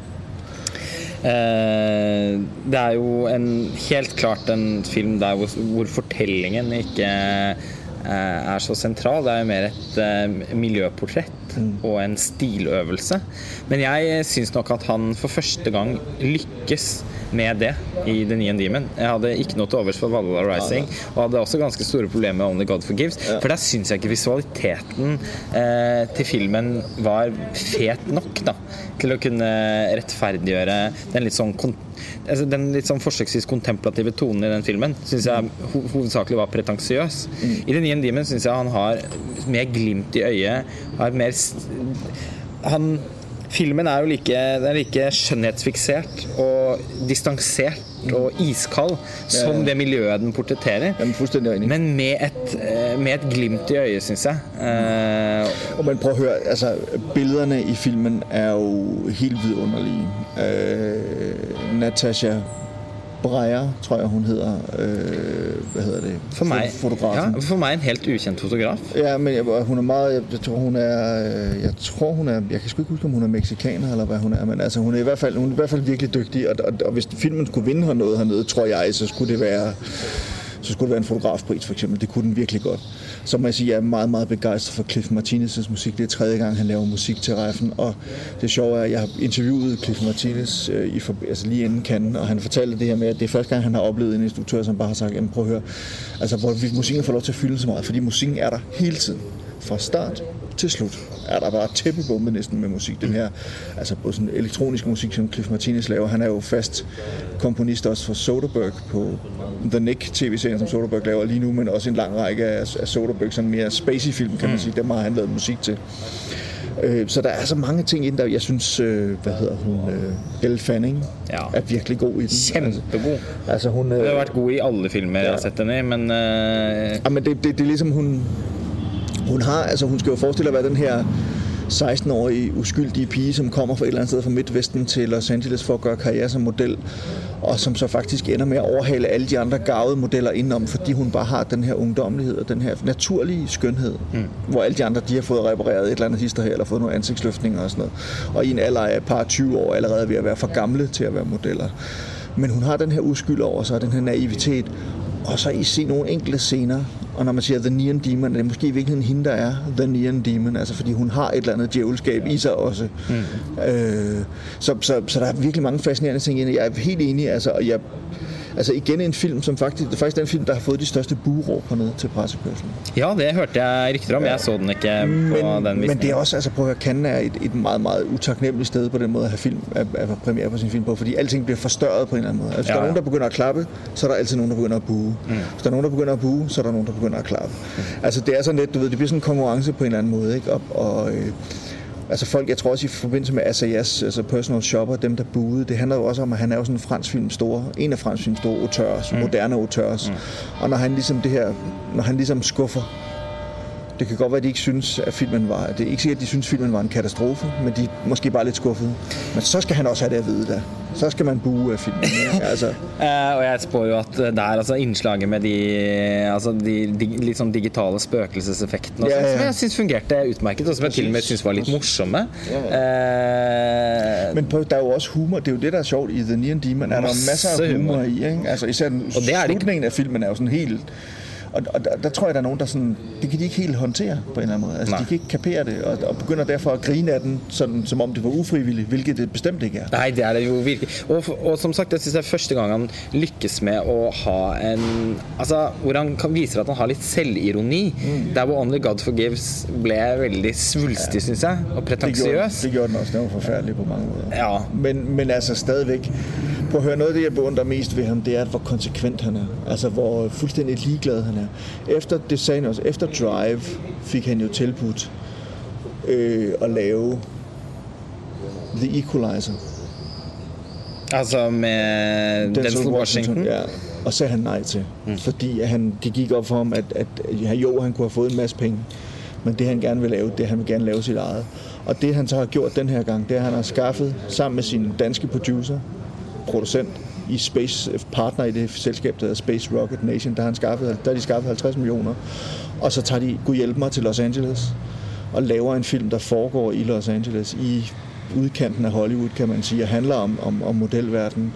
Eh, det er jo en, helt klart en film der hvor, hvor fortellingen ikke eh, er så sentral. Det er jo mer et eh, miljøportrett og en stiløvelse. Men jeg syns nok at han for første gang lykkes med det i The Neon Demon. Jeg hadde ikke noe til overs for Valhalla Rising, og hadde også ganske store problemer med Only God Forgives. For der syns jeg ikke visualiteten eh, til filmen var fet nok da, til å kunne rettferdiggjøre den litt sånn altså den litt sånn forsøksvis kontemplative tonen i den filmen syns jeg ho hovedsakelig var pretensiøs. I The Neon Demon syns jeg han har mer glimt i øyet, har mer Han Filmen er jo like, den er like skjønnhetsfiksert og distansert og iskald som det miljøet den portretterer. Er. Men med et, eh, med et glimt i øyet, syns jeg. Mm. Og men prøv å høre, altså Bildene i filmen er jo helt vidunderlige. Uh, Natasha Breyer, tror jeg hun hedder. Øh, hvad hedder det? for meg, Fotografen. ja, for meg en helt ukjent fotograf. Ja, men jeg, hun er meget, jeg, jeg tror hun er, øh, jeg tror hun er, jeg kan sgu ikke huske om hun er meksikaner eller hvad hun er, men altså hun er i hvert fald, hun er i hvert fald virkelig dygtig, og, og, og hvis filmen skulle vinde her noget hernede, tror jeg, så skulle det være så skulle det være en fotografpris for eksempel. Det kunne den virkelig godt. Så må jeg sige, at jeg er meget, meget begejstret for Cliff Martinez' musik. Det er tredje gang, han laver musik til Reffen, og det sjove er, at jeg har interviewet Cliff Martinez øh, i, for, altså lige inden kanten. og han fortalte det her med, at det er første gang, han har oplevet en instruktør, som bare har sagt, prøv at høre, altså hvor musikken får lov til at fylde så meget, fordi musikken er der hele tiden. Fra start til slut er der bare tæppebombe næsten med musik. Den her, altså både sådan elektronisk musik, som Cliff Martinez laver. Han er jo fast komponist også for Soderbergh på The Nick tv-serien, som Soderbergh laver lige nu, men også en lang række af, af Soderbergh, sådan mere spacey film, kan man sige. Dem har han lavet musik til. Øh, så der er så mange ting inden der. Jeg synes, øh, hvad hedder hun, øh, Elle Fanning ja. er virkelig god i den. Kjempegod. Altså, hun, øh, hun har vært god i alle filmer ja. jeg har sett henne i, men... Øh... Ja, men det, det, det er ligesom hun hun har, altså hun skal jo forestille at være den her 16-årige uskyldige pige, som kommer fra et eller andet sted fra Midtvesten til Los Angeles for at gøre karriere som model, og som så faktisk ender med at overhale alle de andre gavede modeller indenom, fordi hun bare har den her ungdommelighed og den her naturlige skønhed, mm. hvor alle de andre, de har fået repareret et eller andet hister her, eller fået nogle ansigtsløftninger og sådan noget. Og i en alder af et par 20 år allerede ved at være for gamle til at være modeller. Men hun har den her uskyld over sig, den her naivitet, og så I se nogle enkelte scener, og når man siger The Neon Demon, det er måske i virkeligheden hende, der er The Neon Demon, altså fordi hun har et eller andet djævelskab i sig også. Mm. Øh, så, så, så der er virkelig mange fascinerende ting i. Jeg er helt enig, altså, og jeg Altså igen en film som faktisk, det er faktisk den film, der har fått de største buråp hernede til pressekørselen. Ja, det hørte jeg rykter om. Jeg så den ikke på men, den visningen. Men det er også, altså prøv at Cannes er et, et meget, meget utaknemmeligt sted på den måde at have film, at, at premiere på sin film på, fordi alting bliver forstørret på en eller anden måde. Altså, hvis ja. der er nogen, der begynder at klappe, så er der altid nogen, der begynder at buge. Mm. Hvis der er nogen, der begynder at buge, så er der nogen, der begynder at klappe. Mm. Altså det er sådan lidt, du ved, det bliver sådan en konkurrence på en eller anden måde, ikke? Og, og øh, Altså folk, jeg tror også i forbindelse med SAS, altså personal shopper, dem der buede, det handler jo også om, at han er jo sådan en fransk film store, en af fransk film store auteurs, mm. moderne auteurs. Mm. Og når han ligesom det her, når han ligesom skuffer det kan godt være, at de ikke synes, at filmen var... Det er ikke sikkert, at de synes, at filmen var en katastrofe, men de er måske bare lidt skuffede. Men så skal han også have det at vide, da. Så skal man bue af filmen. altså. uh, og jeg spår jo at der altså innslaget med de, altså de, de litt sånn digitale spøkelseseffektene ja, ja. som jeg syns fungerte utmerket, og som jeg til og med syns var litt morsomme. Ja, ja. Uh, men på, der er jo også humor. Det er jo det, der er sjovt i The Neon Demon. Er der masser af humor, humor i. Ikke? Altså, især den slutningen af filmen er jo sådan helt og, og der, der tror jeg, der er nogen, der sådan, det kan de ikke helt håndtere på en eller anden måde. Altså, de kan ikke kapere det, og, og begynder derfor at grine af den, sådan, som om det var ufrivilligt, hvilket det bestemt ikke er. Nej, det er det jo virkelig. Og, og som sagt, jeg synes det er første gang han lykkes med å ha en Altså, hvor han kan, viser at han har litt selvironi. Mm. Der hvor Only God Forgives ble veldig svulstig, ja. syns jeg, og pretensiøs. Det, det gjorde den også. Den var forferdelig på mange måder. Ja. Men, men altså stadigvæk Prøv at høre, noget af det, jeg beundrer mest ved ham, det er, hvor konsekvent han er. Altså, hvor fuldstændig ligeglad han er. Efter, Designers, efter Drive fik han jo tilbudt øh, at lave The Equalizer. Altså med Denzel Washington? Washington? Ja, og sagde han nej til. Mm. Fordi han, det gik op for ham, at, at, ja, jo, han kunne have fået en masse penge. Men det han gerne vil lave, det han vil gerne lave sit eget. Og det han så har gjort den her gang, det er, at han har skaffet sammen med sin danske producer, producent i Space, partner i det selskab, der hedder Space Rocket Nation, der har, han skaffet, der har de skaffet 50 millioner. Og så tager de, gud hjælpe mig til Los Angeles og laver en film, der foregår i Los Angeles i udkanten af Hollywood, kan man sige, og handler om, om, om modelverdenen.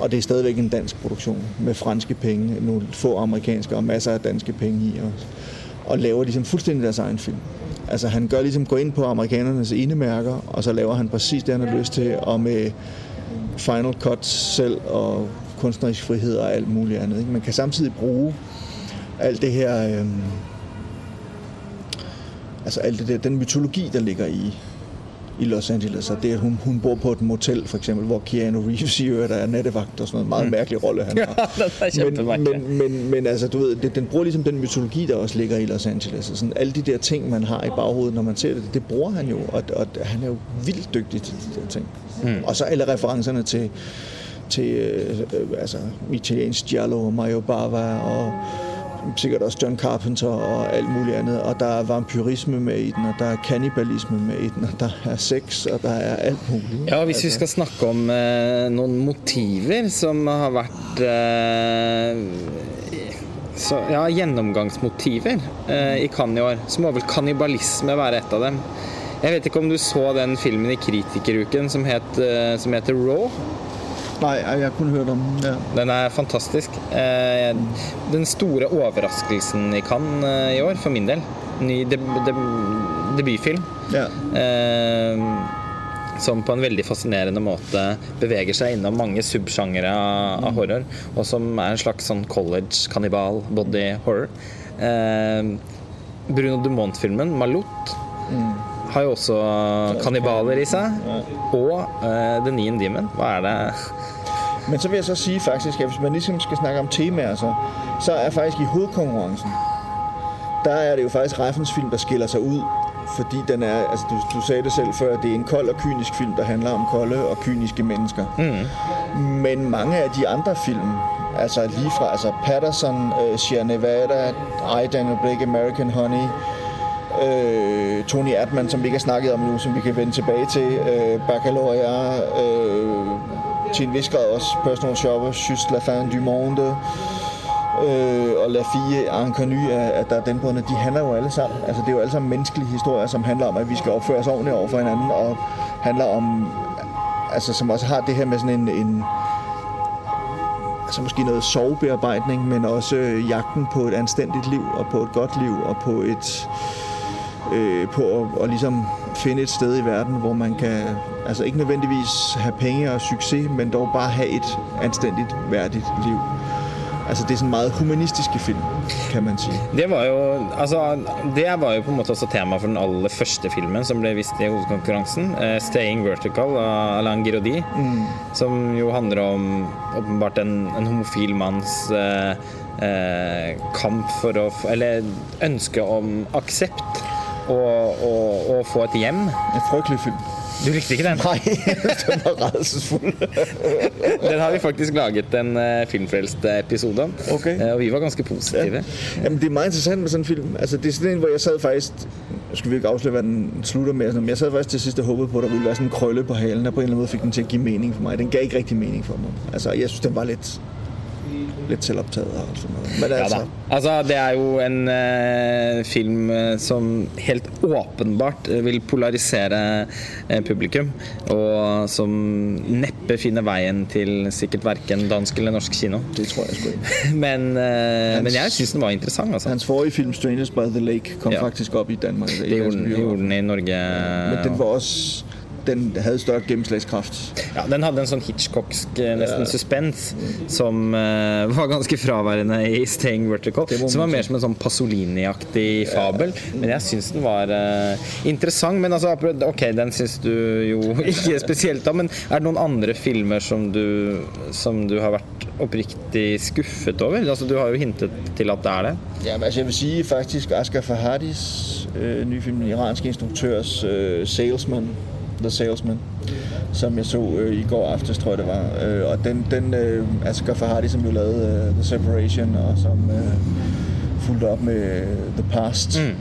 Og det er stadigvæk en dansk produktion med franske penge, nogle få amerikanske og masser af danske penge i. Og, og laver ligesom fuldstændig deres egen film. Altså han gør ligesom gå ind på amerikanernes enemærker, og så laver han præcis det, han har lyst til, og med final cut selv og kunstnerisk frihed og alt muligt andet. Ikke? Man kan samtidig bruge alt det her, øh, altså alt det der, den mytologi, der ligger i, i Los Angeles, og det, at hun, hun bor på et motel, for eksempel, hvor Keanu Reeves i øvrigt er nattevagt og sådan noget. Meget mm. mærkelig rolle, han har. men, men, men, men altså, du ved, det, den bruger ligesom den mytologi, der også ligger i Los Angeles. Og sådan, alle de der ting, man har i baghovedet, når man ser det, det bruger han jo, og, og han er jo vildt dygtig til de der ting. Mm. Og så alle referencerne til, til øh, altså, italiensk giallo, Mario Bava og sikkert også John Carpenter og alt muligt andet. Og der er vampyrisme med i den, og der er kannibalisme med i den, og der er sex, og der er alt muligt. Ja, hvis vi skal snakke om eh, noen motiver som har vært eh, så, ja, gjennomgangsmotiver eh, i Cannes i år, så må vel kannibalisme være et av dem. Jeg vet ikke om du så den filmen i Kritikeruken som, het, eh, som heter Raw? Nei, jeg kunne høre den. Ja. Den er fantastisk. Eh, den store overraskelsen i Cannes eh, i år, for min del. Ny deb deb debutfilm. Ja. Eh, som på en veldig fascinerende måte beveger seg innom mange subsjangere av, av horror. Og som er en slags sånn college kannibal body horror. Bruno Dumont-filmen 'Malot' har jo også kannibaler i seg. Og eh, The Neon Demon. Hva er det Men så vil jeg så sige faktisk, at hvis man ligesom skal snakke om temaer, så, så er faktisk i hovedkonkurrencen, der er det jo faktisk Reffens film, der skiller sig ud. Fordi den er, altså du, du sagde det selv før, at det er en kold og kynisk film, der handler om kolde og kyniske mennesker. Mm. Men mange af de andre film, altså lige fra altså Patterson, uh, Sierra Nevada, I, Daniel Blake, American Honey, øh, Tony Erdmann, som vi ikke har snakket om nu, som vi kan vende tilbage til, øh, Baccalaureate, øh, til en vis grad også Personal Shopper, Just La Fin du Monde, øh, og La Fille der er den Dardenne, de handler jo alle sammen, altså det er jo alle sammen menneskelige historier, som handler om, at vi skal opføre os ordentligt over for hinanden, og handler om, altså som også har det her med sådan en, en altså måske noget sovebearbejdning, men også øh, jagten på et anstændigt liv, og på et godt liv, og på et øh, på at, at ligesom finde et sted i verden, hvor man kan altså ikke nødvendigvis have penge og succes, men dog bare have et anstændigt, værdigt liv. Altså det er sådan meget humanistiske film, kan man sige. Det var jo altså, det var jo på en måte også tema for den aller første filmen som ble vist i hovedkonkurransen. Uh, 'Staying Vertical' av Alain Giraudy. Som jo handler om åpenbart en, en homofil manns uh, uh, kamp for å Eller ønske om aksept og, og, og få et hjem. En fryktelig film. Du likte ikke den? Nei, den var rasesfull. Den har vi faktisk laget en eh, filmfrelst episode om. Okay. Eh, og vi var ganske positive. Jamen, det er meget interessant med sådan en film. Altså, det er sådan en, hvor jeg sad faktisk... Skal vi ikke afsløre, hvad den slutter med. Men jeg sad faktisk til sidst og håbede på, at der ville være sådan en krølle på halen, og på en eller anden måde fik den til at give mening for mig. Den gav ikke rigtig mening for mig. Altså, jeg synes, den var lidt, lidt selvoptaget og noget. Men Ja altså. Altså, det er jo en eh, film eh, som helt åpenbart eh, vil polarisere eh, publikum, og som neppe finner veien til sikkert verken dansk eller norsk kino. det tror jeg sgu ikke. Men, eh, men jeg syns den var interessant, altså. Hans forrige film, Strangers by the Lake, kom Ja. faktisk opp i Danmark. Det gjorde den i Norge. Men den var også... Den hadde større gjennomslagskraft. Ja, den hadde en sånn Hitchcocksk eh, nesten Ja. suspens som uh, var ganske fraværende i 'Staying Vertical'. Som var mer som en sånn Pasolini-aktig fabel. Men jeg syns den var uh, interessant. Men altså, ok, den syns du jo ikke spesielt om. Men er det noen andre filmer som du, som du har vært oppriktig skuffet over? Altså, du har jo hintet til at det er det. Jamen, altså jeg vil si faktisk Asghar Fahadis, øh, nye film, den iranske instruktørs øh, Salesman, The Salesman, som jeg så øh, i går aftes, tror jeg det var. Øh, og den, den øh, Asghar Farhadi, som jo lavede øh, The Separation, og som øh, fulgte op med øh, The Past, mm.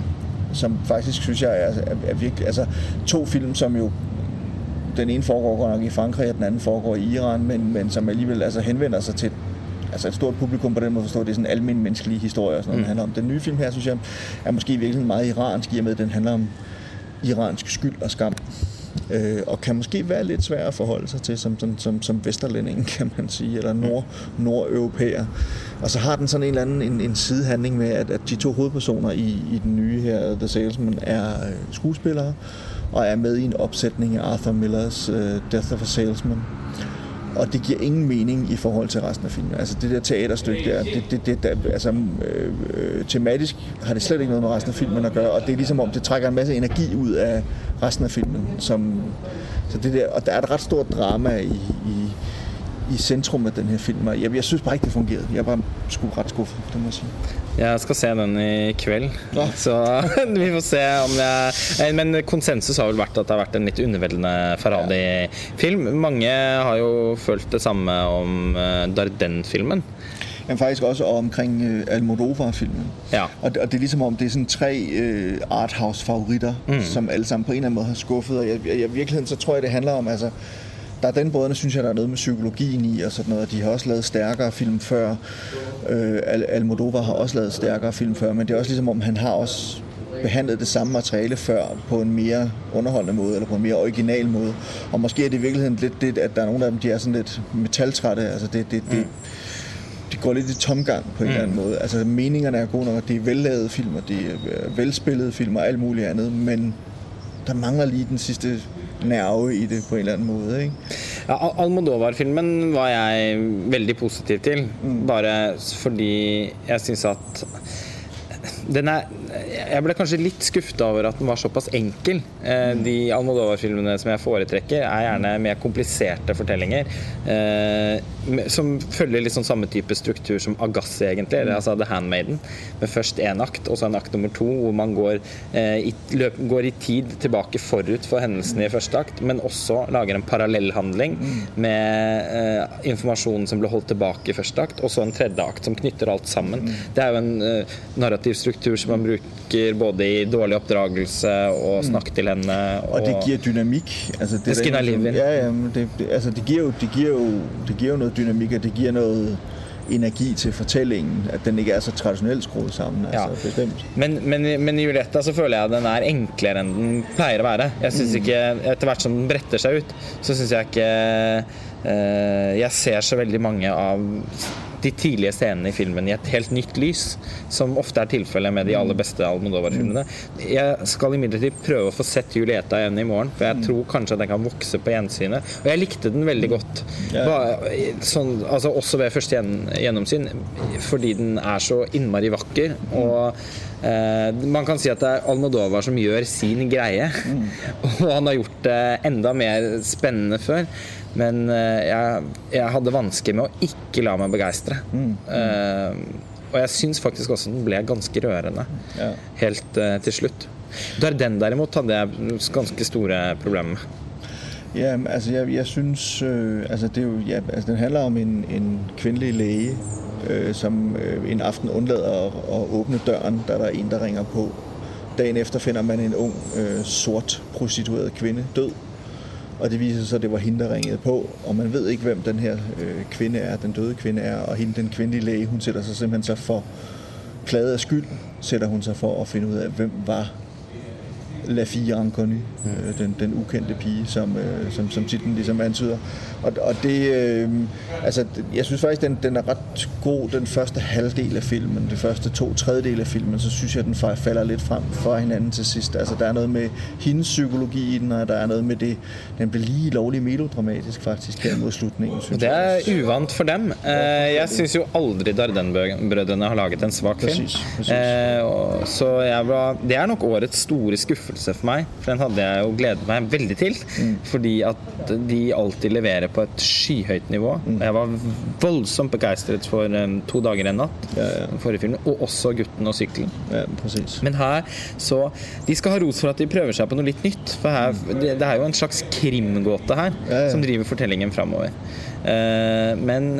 som faktisk synes jeg er, er, er virkelig, altså to film, som jo den ene foregår godt nok i Frankrig, og den anden foregår i Iran, men, men som alligevel altså, henvender sig til altså et stort publikum på den måde forstå, det er sådan almindelig menneskelig historie og sådan noget, mm. handler om. Den nye film her, synes jeg, er måske virkelig meget iransk, i og med, at den handler om iransk skyld og skam. Øh, og kan måske være lidt svær at forholde sig til som, som, som, som vesterlænding, kan man sige, eller nord, nordeuropæer. Og så har den sådan en eller anden en, en sidehandling med, at, at de to hovedpersoner i, i den nye her, The Salesman, er øh, skuespillere, og er med i en opsætning af Arthur Millers øh, Death of a Salesman. Og det giver ingen mening i forhold til resten af filmen. Altså det der teaterstykke der, det, det, det der altså øh, tematisk har det slet ikke noget med resten af filmen at gøre, og det er ligesom om det trækker en masse energi ud af resten af filmen. Som, så det der, og der er et ret stort drama i, i, i centrum af den her film. Jeg, jeg synes bare ikke, det fungerede. Jeg var sgu ret skuffet, det må jeg sige. Jeg skal se den i kveld, Ja. så vi får se om jeg Eh, Men konsensus har vel vært at det har vært en litt underveldende Farhadi-film. Mange har jo følt det samme om eh, Darden-filmen. Men faktisk også omkring øh, Almodovar-filmen. Ja. Og, det- er ligesom om, det er sådan tre øh, arthouse-favoritter, mm. som alle sammen på en eller anden måde har skuffet. Og i virkeligheden så tror jeg, det handler om, altså, der er den bådene, synes jeg, der er noget med psykologien i og sådan noget. De har også lavet stærkere film før. Øh, Al- Almodovar har også lavet stærkere film før, men det er også ligesom om, han har også behandlet det samme materiale før på en mere underholdende måde, eller på en mere original måde. Og måske er det i virkeligheden lidt det, at der er nogle af dem, de er sådan lidt metaltrætte. Altså det, det, det, det går lidt i tomgang på en mm. eller anden måde. Altså meningerne er gode nok, det er vellavede film, og det er velspillede film og alt muligt andet, men der mangler lige den sidste nerve i det på en eller annen måte. Ikke? Ja, Almodovar-filmen var jeg veldig positiv til. Mm. Bare fordi jeg syns at den er Jeg ble kanskje litt skuffa over at den var såpass enkel. Eh, de Almodovar-filmene som jeg foretrekker, er gjerne mer kompliserte fortellinger. Eh, som følger litt sånn samme type struktur som Agassi, egentlig. Eller altså The Handmaiden. Med først én akt, og så en akt nummer to, hvor man går, eh, i, løp, går i tid tilbake forut for hendelsene i første akt, men også lager en parallellhandling med informasjonen som ble holdt tilbake i første akt, og så en tredje akt som knytter alt sammen. Det er jo en narrativ struktur som man bruker både i dårlig oppdragelse og snakk til henne. Og, og det gir dynamikk. Altså, det, det skinner liv i. Ja, ja, det, altså, det, gir jo, det, gir jo, det gir jo noe dynamikk, og det gir noe energi til fortellingen. At den ikke er så tradisjonelt skrudd sammen. Altså, ja. Men, men, men, i Julietta så føler jeg at den er enklere enn den pleier å være. Jeg synes mm. ikke, Etter hvert som den bretter seg ut, så syns jeg ikke uh, Jeg ser så veldig mange av de tidlige scenene i filmen i et helt nytt lys, som ofte er tilfellet med de aller beste Almodovar-filmene. Jeg skal imidlertid prøve å få sett Julieta igjen i morgen, for jeg tror kanskje at den kan vokse på gjensynet. Og jeg likte den veldig godt, sånn, altså også ved første gjennomsyn, fordi den er så innmari vakker. og Eh, man kan si at det er Almodovar som gjør sin greie. Mm. Og han har gjort det enda mer spennende før. Men eh, jeg, jeg hadde vansker med å ikke la meg begeistre. Mm. Uh, og jeg syns faktisk også den ble ganske rørende ja. helt til slutt. Darden derimot hadde jeg ganske store problemer med. Ja, altså jeg, jeg synes øh, altså det jo, ja, altså Den handler om en, en kvinnelig lege som øh, en aften undlader å, å, åpne døren da der er en der ringer på. Dagen efter finner man en ung, øh, sort prostitueret kvinne død. Og det viser seg at det var hende, der ringede på. Og man vet ikke, hvem den her øh, kvinde er, den døde kvinde er. Og hende, den kvindelige læge, hun sætter sig simpelthen så for pladet af skyld, sætter hun sig for at finde ud af, hvem var La Fille Inconnue, mm. den, den ukendte pige, som, øh, som, som titlen ligesom antyder. Og, og det, øh, altså, jeg synes faktisk, den, den er ret god, den første halvdel af filmen, det første to tredjedel af filmen, så synes jeg, den falder lidt frem for hinanden til sidst. Altså, der er noget med hendes psykologi i den, og der er noget med det, den bliver lige lovlig melodramatisk faktisk her mod slutningen. Synes det er jeg. uvant for dem. Uh, jeg synes jo aldri Dardenbrødrene har laget en svak film. Præcis, præcis. Uh, så jeg var, det er nok årets store skuffelse for meg, for den hadde jeg jo gledet meg veldig til. Mm. Fordi at de alltid leverer på et skyhøyt nivå. Mm. Jeg var voldsomt begeistret for um, To dager en natt, ja, ja. forrige filmen, og også Gutten og sykkelen. Ja, Men her så De skal ha ros for at de prøver seg på noe litt nytt. For her, det, det er jo en slags krimgåte her som driver fortellingen framover. Uh, men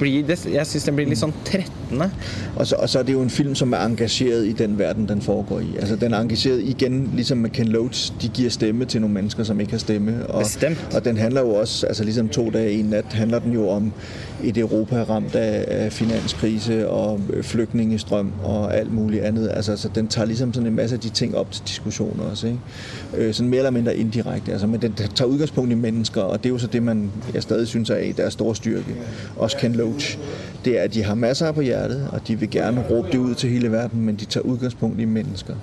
blir, det, jeg syns den blir litt sånn trettende. Og så, og så, er det jo en film som er engasjert i den verden den foregår i. Altså, den er engasjert igjen, liksom med Ken Loach. De giver stemme til noen mennesker som ikke har stemme. Og, og den handler jo også altså ligesom To dager en nat, handler den jo om et Europa ramt av, af finanskrise og flygtningestrøm og alt mulig annet. Altså, altså den tager ligesom sådan en masse av de ting opp til diskussion også. Ikke? Sånn mer eller mindre indirekte. Altså, men den tager utgangspunkt i mennesker, og det er jo så det man jeg stadig synes er deres store styrke. Også Ken Loach. Det er at de har masser på hjertet, og de vil gerne råbe det ud til hele verden, men de tager utgangspunkt i mennesker.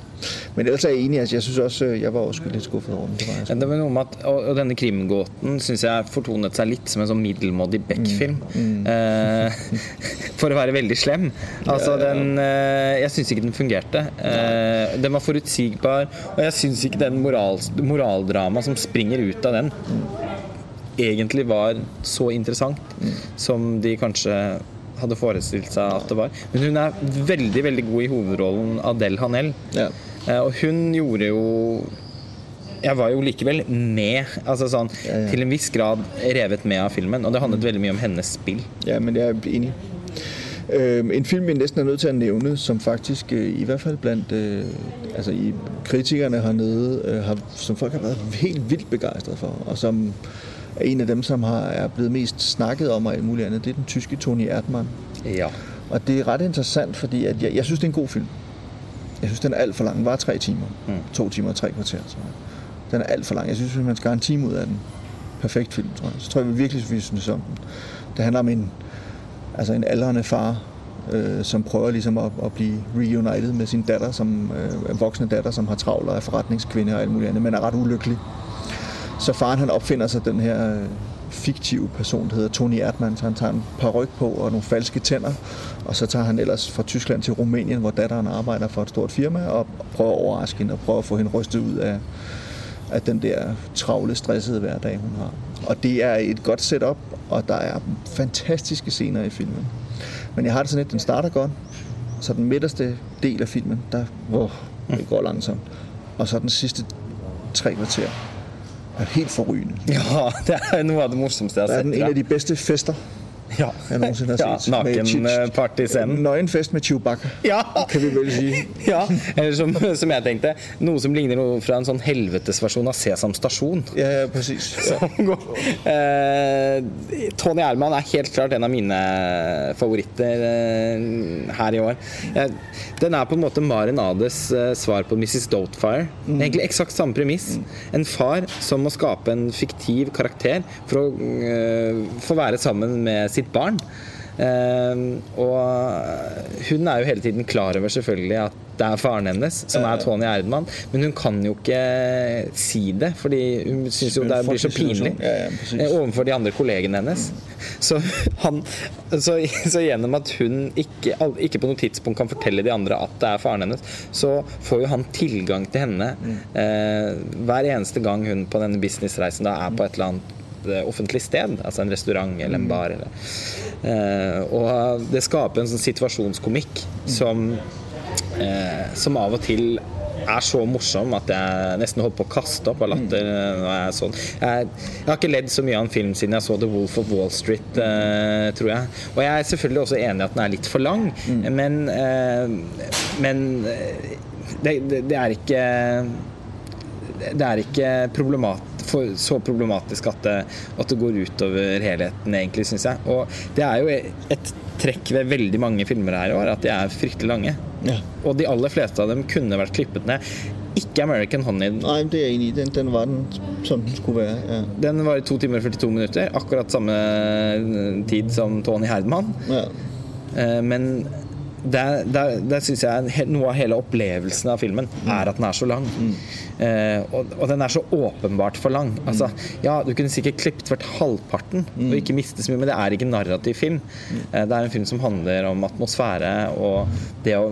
Men ellers er jeg enig. Altså, jeg synes også, jeg var også litt skuffet over den. Det var, det var noe med at, og, denne krimgåten syns jeg fortonet seg litt som en sånn middelmådig Beck-film. Mm. Mm. Eh, for å være veldig slem. Altså, den eh, Jeg syns ikke den fungerte. Eh, den var forutsigbar, og jeg syns ikke den moral, moraldrama som springer ut av den, egentlig var så interessant som de kanskje hadde forestilt seg at det var. Men hun er veldig veldig god i hovedrollen Adele Hanel. Ja. Og hun gjorde jo jeg var jo likevel med, altså sånn, ja, ja. til en viss grad revet med av filmen. Og det handlet veldig mye om hennes spill. Ja, men jeg er enig. Uh, en film vi nesten er nødt til å nevne, som faktisk uh, i hvert fall blant uh, altså i kritikerne her nede, har, som folk har vært helt vilt begeistret for, og som er en av dem som har, er blitt mest snakket om og alt mulig annet, det er den tyske Tony Erdmann. Ja. Og det er rett interessant, fordi jeg, jeg syns det er en god film. Jeg synes, den er alt for lang. Den var tre timer. Mm. To timer og tre kvarter, tror jeg. Den er alt for lang. Jeg synes, man skal have en time ud af den. Perfekt film, tror jeg. Så tror jeg vi virkelig, vi synes om den. Det handler om en, altså en aldrende far, øh, som prøver ligesom at, at blive reunited med sin datter, som øh, voksne datter, som har travlt og er forretningskvinde og alt muligt andet, men er ret ulykkelig. Så faren han opfinder sig den her øh, fiktive person, der hedder Tony Erdmann, så han tager en par ryg på og nogle falske tænder, og så tager han ellers fra Tyskland til Rumænien, hvor datteren arbejder for et stort firma, og prøver at overraske hende og prøver at få hende rystet ud af, af den der travle, stressede hverdag, hun har. Og det er et godt setup, og der er fantastiske scener i filmen. Men jeg har det sådan lidt, den starter godt, så den midterste del af filmen, der oh, det går langsomt. Og så den sidste tre kvarter er helt forrygende. Ja, det er noe av det morsomste jeg har Der er sett. den en av de bedste fester, Ja, jeg noensinne har ja set. Med Chi- nakenpartyscenen. Nøgenfest med Chewbacca, Ja. kan vi vel si. ja, eller som, som jeg tenkte, noe som ligner noe fra en sånn helvetesversjon av Sesam stasjon. Ja, ja, præcis. Ja. Eh, Tony Erman er helt klart en av mine favoritter eh, her i år. Eh, den er på en måte Maren Ades eh, svar på Mrs. Doubtfire. Egentlig eksakt samme premiss. En far som må skape en fiktiv karakter for å eh, få være sammen med sitt barn. Eh, og hun er jo hele tiden klar over selvfølgelig at det er faren hennes, som er Tony Erdmann, men hun kan jo ikke si det, fordi hun syns jo det blir så pinlig eh, overfor de andre kollegene hennes. Så, han, så, så gjennom at hun ikke, ikke på noe tidspunkt kan fortelle de andre at det er faren hennes, så får jo han tilgang til henne eh, hver eneste gang hun på denne businessreisen da er på et eller annet eh, offentlig sted, altså en restaurant eller en bar. Eller. Eh, og det skaper en sånn situasjonskomikk som, eh, som av og til er så morsom at jeg nesten holdt på å kaste opp av latter. når jeg, er sånn. jeg, jeg har ikke ledd så mye av en film siden jeg så The Wolf of Wall Street, eh, tror jeg. Og jeg er selvfølgelig også enig i at den er litt for lang, men, eh, men det, det, det er ikke det er ikke problemat, for, så problematisk at det, at det går utover helheten, egentlig, syns jeg. Og det er jo et trekk ved veldig mange filmer her i år, at de er fryktelig lange. Ja. Og de aller fleste av dem kunne vært klippet ned. Ikke American Honey. Nei, det er jeg enig i. Den, den var den, som den skulle være. Ja. Den var i to timer og 42 minutter. Akkurat samme tid som Tony Herdman. Ja. Eh, Men der, det, det syns jeg er noe av hele opplevelsen av filmen er at den er så lang. Eh, og, og den er så åpenbart for lang. Altså, ja, Du kunne sikkert klippet hvert halvparten og ikke mistet så mye, men det er ikke narrativ film. Eh, det er en film som handler om atmosfære og det å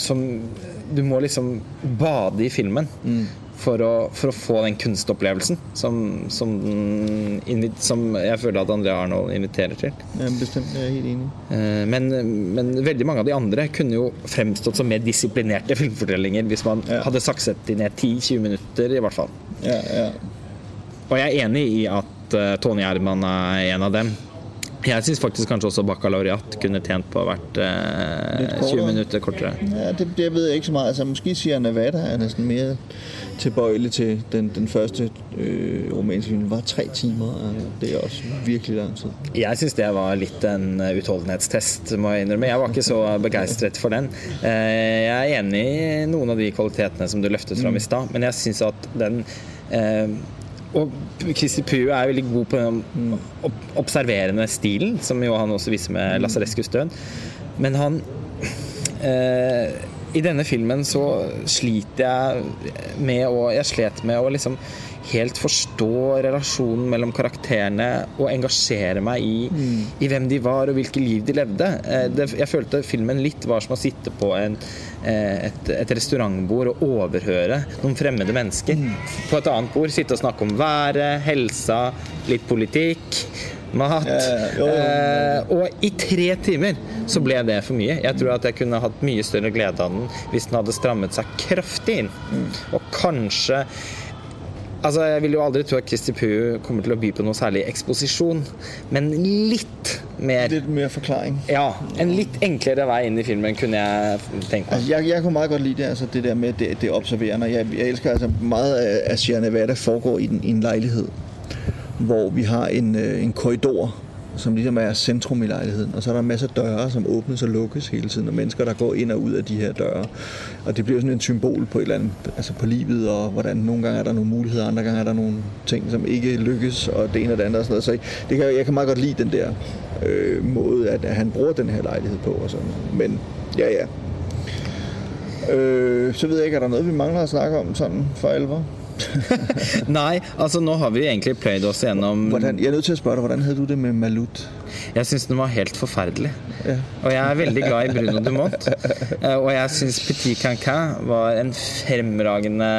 som, Du må liksom bade i filmen. For å, for å få den kunstopplevelsen som, som, som jeg føler at André Arnold inviterer til. bestemt. Jeg er helt enig. Eh, Men, men veldig mange av de andre kunne jo fremstått som mer disiplinerte filmfortellinger hvis man Ja. hadde sakset de ned 10-20 minutter, i hvert fall. Ja, ja. Og jeg er enig i at eh, Tony Herman er en av dem. Jeg syns faktisk kanskje også bakalaureat kunne tjent på å vært eh, 20 minutter kortere. Ja, det, det ved jeg ikke så mye. Altså, måske sier Nevada er nesten mer tilbøyelig til den, den første øh, romanske filmen. Var tre timer, det er også virkelig lang tid. Jeg syns det var litt en eh, utholdenhetstest, må jeg innrømme. Jeg var ikke så begeistret for den. Eh, Jeg er enig i noen av de kvalitetene som du løftet fram i stad, men jeg syns at den eh, og Christer Pue er veldig god på den observerende stilen, som jo han også viser med Lasarescus død. Men han eh, I denne filmen så sliter jeg med å Jeg slet med å liksom helt forstå relasjonen mellom karakterene og engasjere meg i, i hvem de var og hvilke liv de levde. Eh, jeg følte filmen litt var som å sitte på en, eh, et, et restaurantbord og overhøre noen fremmede mennesker på et annet bord. Sitte og snakke om været, helsa, litt politikk. Jo, jo. Eh, og i tre timer så ble det for mye. Jeg tror at jeg kunne hatt mye større glede av den hvis den hadde strammet seg kraftig inn. Og kanskje Altså, Jeg vil jo aldri tro at Kristi Pue kommer til å by på noe særlig eksposisjon, men litt mer Litt mere forklaring. Ja, en litt enklere vei inn i filmen kunne jeg tenkt meg. Jeg, jeg kunne meget godt lide det, altså det der med det, det observerende. Jeg, jeg elsker altså meget av Sierra Nevada foregår i, den, i en lejlighed, hvor vi har en, øh, en korridor som ligesom er centrum i lejligheden. Og så er der en masse døre, som åbnes og lukkes hele tiden, og mennesker, der går ind og ud af de her døre. Og det bliver sådan en symbol på et eller andet, altså på livet, og hvordan nogle gange er der nogle muligheder, andre gange er der nogle ting, som ikke lykkes, og det ene og det andet og sådan noget. Så det kan, jeg kan meget godt lide den der øh, måde, at, at han bruger den her lejlighed på og sådan. Men ja, ja. Øh, så ved jeg ikke, er der noget, vi mangler at snakke om sådan for alvor? Nei, altså nå har vi egentlig pløyd oss gjennom Hvordan, jeg er nødt til å spørre deg, hvordan hadde du det med Malut? Jeg syns den var helt forferdelig. Ja. Og jeg er veldig glad i Bruno Dumont. Eh, Og jeg syns Petit Cancan var en fremragende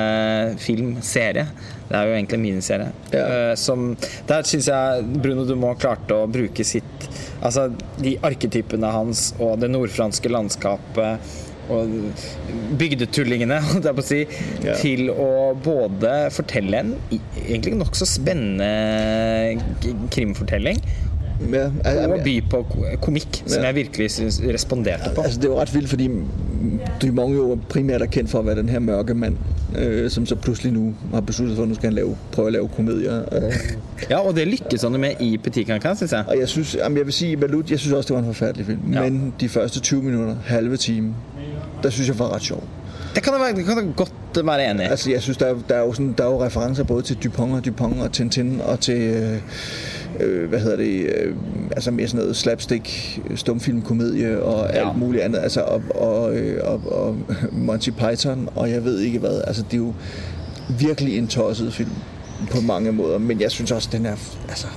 filmserie. Det er jo egentlig en miniserie. Ja. Eh, Som, der syns jeg Bruno Dumont klarte å bruke sitt Altså de arketypene hans og det nordfranske landskapet og bygdetullingene, holdt jeg på å si, Ja. til å både fortelle en egentlig nokså spennende krimfortelling, Ja, jeg, og by på komikk, komikk, som jeg virkelig responderte på. Altså, det var rett ret vildt, fordi Dumont jo primært er kjent for å være den her mørke mann, øh, som så plutselig nå har besluttet for, at nå skal han lave, prøve å lave komedier. Øh, Ja, og det lykkes han med i Petit Cancan, syns jeg. og jeg synes, jamen jeg vil si Balut, jeg synes også, det var en forferdelig film. Ja. Men de første 20 minutter, halve time, der synes jeg var ret sjov. Det kan jeg det kan jeg godt være enig i. Altså, jeg synes, der er, der er, jo, sådan, der er jo referencer både til Dupont og Dupont og Tintin og til, øh, øh, hvad hedder det, øh, altså mere sådan noget slapstick, stumfilmkomedie og Ja. alt muligt andet. Altså, og, og, øh, og, og Monty Python, og jeg ved ikke hvad. Altså, det er jo virkelig en tosset film på mange måder, men jeg synes også, den er, altså,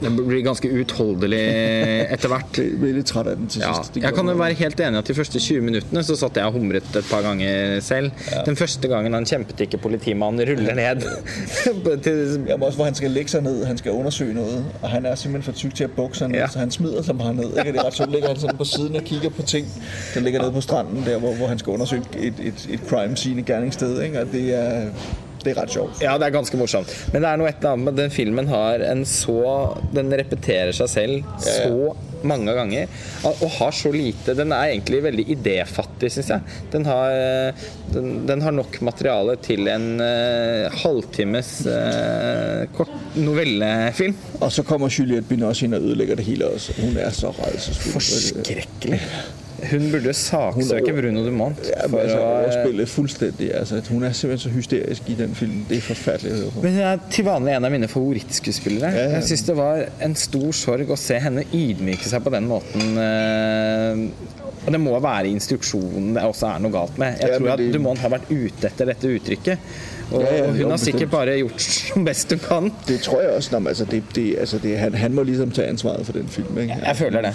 Den blir ganske utholdelig etter hvert. blir litt af den til Ja, jeg kan jo være helt enig at de første 20 minuttene så satt jeg og humret et par ganger selv. Den første gangen han kjempet ikke politimannen ruller ned til Jamen også, hvor han skal legge seg ned, han skal undersøge noe. og han er simpelthen for tykk til å bukke sig ned, Ja. ja. så han smider seg bare ned. Ikke? Det er ret sjovt, ligger han sånn på siden og kigger på ting, som ligger nede på stranden, der hvor, hvor han skal undersøge et, et, et crime scene, gerningssted, ikke? og det er, det er ret sjovt. Ja, det er ganske morsomt. Men det er noe et eller annet med den filmen har en så Den repeterer seg selv så mange ganger. Og har så lite Den er egentlig veldig idéfattig, syns jeg. Den har, den, den har nok materiale til en uh, halvtimes uh, kort novellefilm. Og så kommer Juliette Binoche inn og ødelegger det hele også. Hun er så rædselsfuld. Forskrekkelig. Hun burde saksøke Bruno Dumont Ja, men altså, å eh, overspillet fuldstændig. Altså, hun er simpelthen så hysterisk i den filmen. Det er forferdelig at høre på. Men hun er til vanlig en av mine favorittskuespillere. Ja, ja. Jeg syns det var en stor sorg å se henne ydmyke seg på den måten. Og det må være instruksjonen det også er noe galt med. Jeg tror at du Dumont har vært ute etter dette uttrykket. Og Ja, ja, hun har sikkert bare gjort som best hun kan. Det tror jeg også. Altså, det, det, altså, det, han, han må liksom ta ansvaret for den filmen. Ikke? Jeg føler det.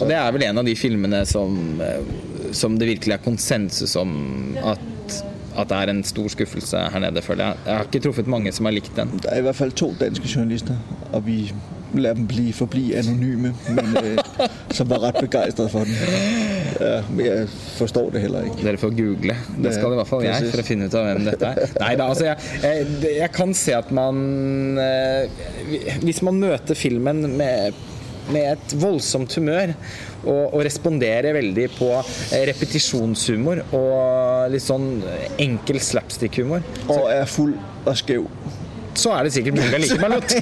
Og det er vel en av de filmene som, eh, som det virkelig er konsensus om at, at det er en stor skuffelse her nede, føler jeg. Jeg har ikke truffet mange som har likt den. Det er i hvert fall to danske journalister, og vi lader dem blive, forblive anonyme, men øh, som var ret begejstret for den. Ja, men jeg forstår det heller ikke. Dere får google. Det skal i hvert fall jeg Precis. for å finne ut av hvem dette er. Nei da, altså jeg, jeg, jeg kan se at man eh, Hvis man møter filmen med med et voldsomt humør og, og responderer veldig på eh, repetisjonshumor og litt sånn enkel slapstick-humor, Og er full og skæv. Så er det sikkert mange liker meg lott.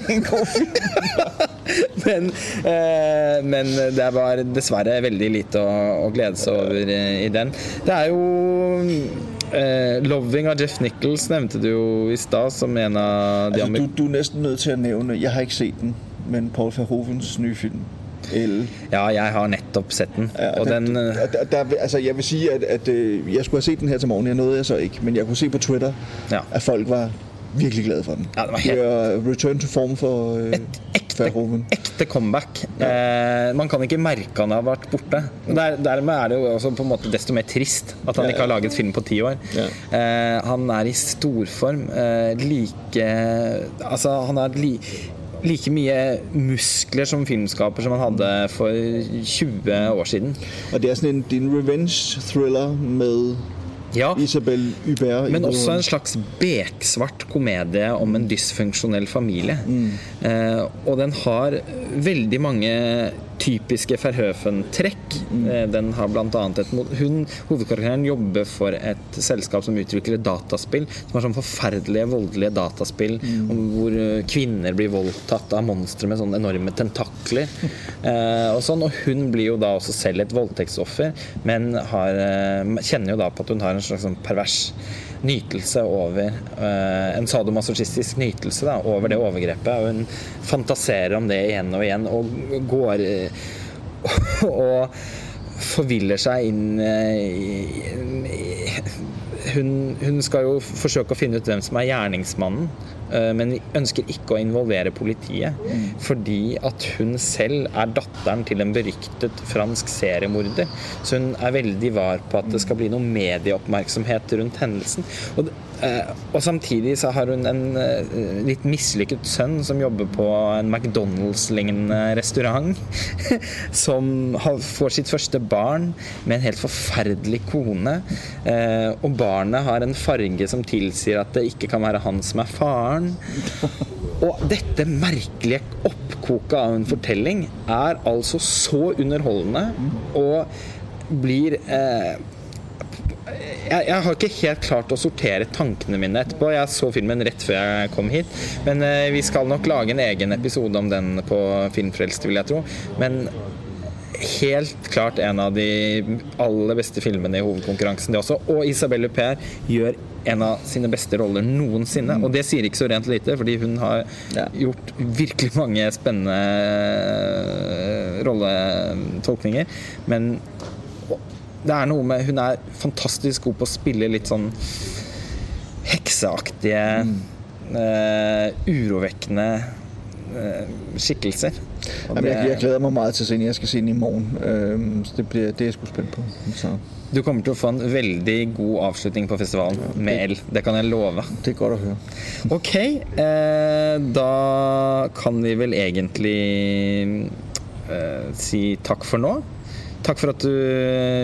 men, eh, men det var dessverre veldig lite å, å glede seg over i den. Det er jo eh, 'Loving' av Jeff Nichols nevnte du jo i stad som en av de Altså, du, du er nesten nødt til å nevne jeg har ikke sett den, men Paul Verhovens nye film, L. Ja, jeg har nettopp sett den, Ja, og den eh, der, der, altså, jeg vil si at, at øh, jeg skulle ha sett den her til morgenen. Jeg nådde jeg så ikke, men jeg kunne se på Twitter, Ja. at folk var virkelig glad for den. Ja, det var helt- det er return to form for Et ekte, ekte comeback. Eh, man kan ikke merke han har vært borte. Der, dermed er det jo også på en måte desto mer trist at han Ja, ikke har laget film på ti år. Ja. Eh, han er i storform. Eh, like Altså, han har li, like mye muskler som filmskaper som han hadde for 20 år siden. Og det er en, det er en revenge thriller med Ja. Isabel Hubert. Men også en slags beksvart komedie om en dysfunksjonell familie. Eh, og den har veldig mange typiske Verhøfen-trekk. Eh, Den har blant annet et hun, Hovedkarakteren jobber for et selskap som utvikler dataspill som har sånn forferdelige, voldelige dataspill om hvor eh, kvinner blir voldtatt av monstre med sånne enorme tentakler. Eh, og sånn, og hun blir jo da også selv et voldtektsoffer, men har, eh, kjenner jo da på at hun har en slags sånn pervers nytelse over eh, En sadomasochistisk nytelse da, over det overgrepet. Og hun fantaserer om det igjen og igjen og går eh, og forviller seg inn eh, i hun, hun skal jo forsøke å finne ut hvem som er gjerningsmannen, men ønsker ikke å involvere politiet. Fordi at hun selv er datteren til en beryktet fransk seriemorder. Så hun er veldig var på at det skal bli noe medieoppmerksomhet rundt hendelsen. Og, eh, og samtidig så har hun en eh, litt mislykket sønn som jobber på en McDonald's-lignende restaurant. Som får sitt første barn med en helt forferdelig kone. Eh, og barnet har en farge som tilsier at det ikke kan være han som er faren. Og dette merkelige oppkoket av en fortelling er altså så underholdende og blir eh, jeg, jeg har ikke helt klart å sortere tankene mine etterpå. Jeg så filmen rett før jeg kom hit. Men eh, vi skal nok lage en egen episode om den på Filmfrelst, vil jeg tro. Men helt klart en av de aller beste filmene i hovedkonkurransen, det også. Og Isabelle Per gjør en av sine beste roller noensinne. Og det sier ikke så rent lite, fordi hun har gjort virkelig mange spennende eh, rolletolkninger. Men det er noe med Hun er fantastisk god på å spille litt sånn hekseaktige, eh, urovekkende uh, skikkelser. Jamen, jeg, jeg gleder meg meget til den. Jeg skal se den i morgen. Uh, det, blir, det er jeg sgu spændt på. Så du kommer til å få en veldig god avslutning på festivalen med L. Det kan jeg love. det er godt at høre. Ok, eh, da kan vi vel egentlig eh, si takk for nå. Takk for at du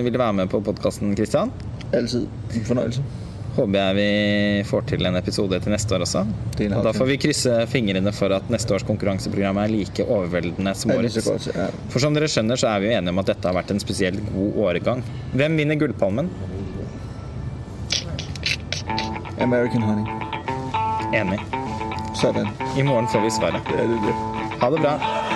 ville være med på podkasten, Kristian. Altid en fornøyelse. Håper jeg vi får til en episode til neste år også. Og da får vi krysse fingrene for at neste års konkurranseprogram er like overveldende som årets. For som dere skjønner, så er vi jo enige om at dette har vært en spesielt god åregang. Hvem vinner Gullpalmen? American Honey. Enig. Sådan. I morgen får vi svaret. Ha det bra.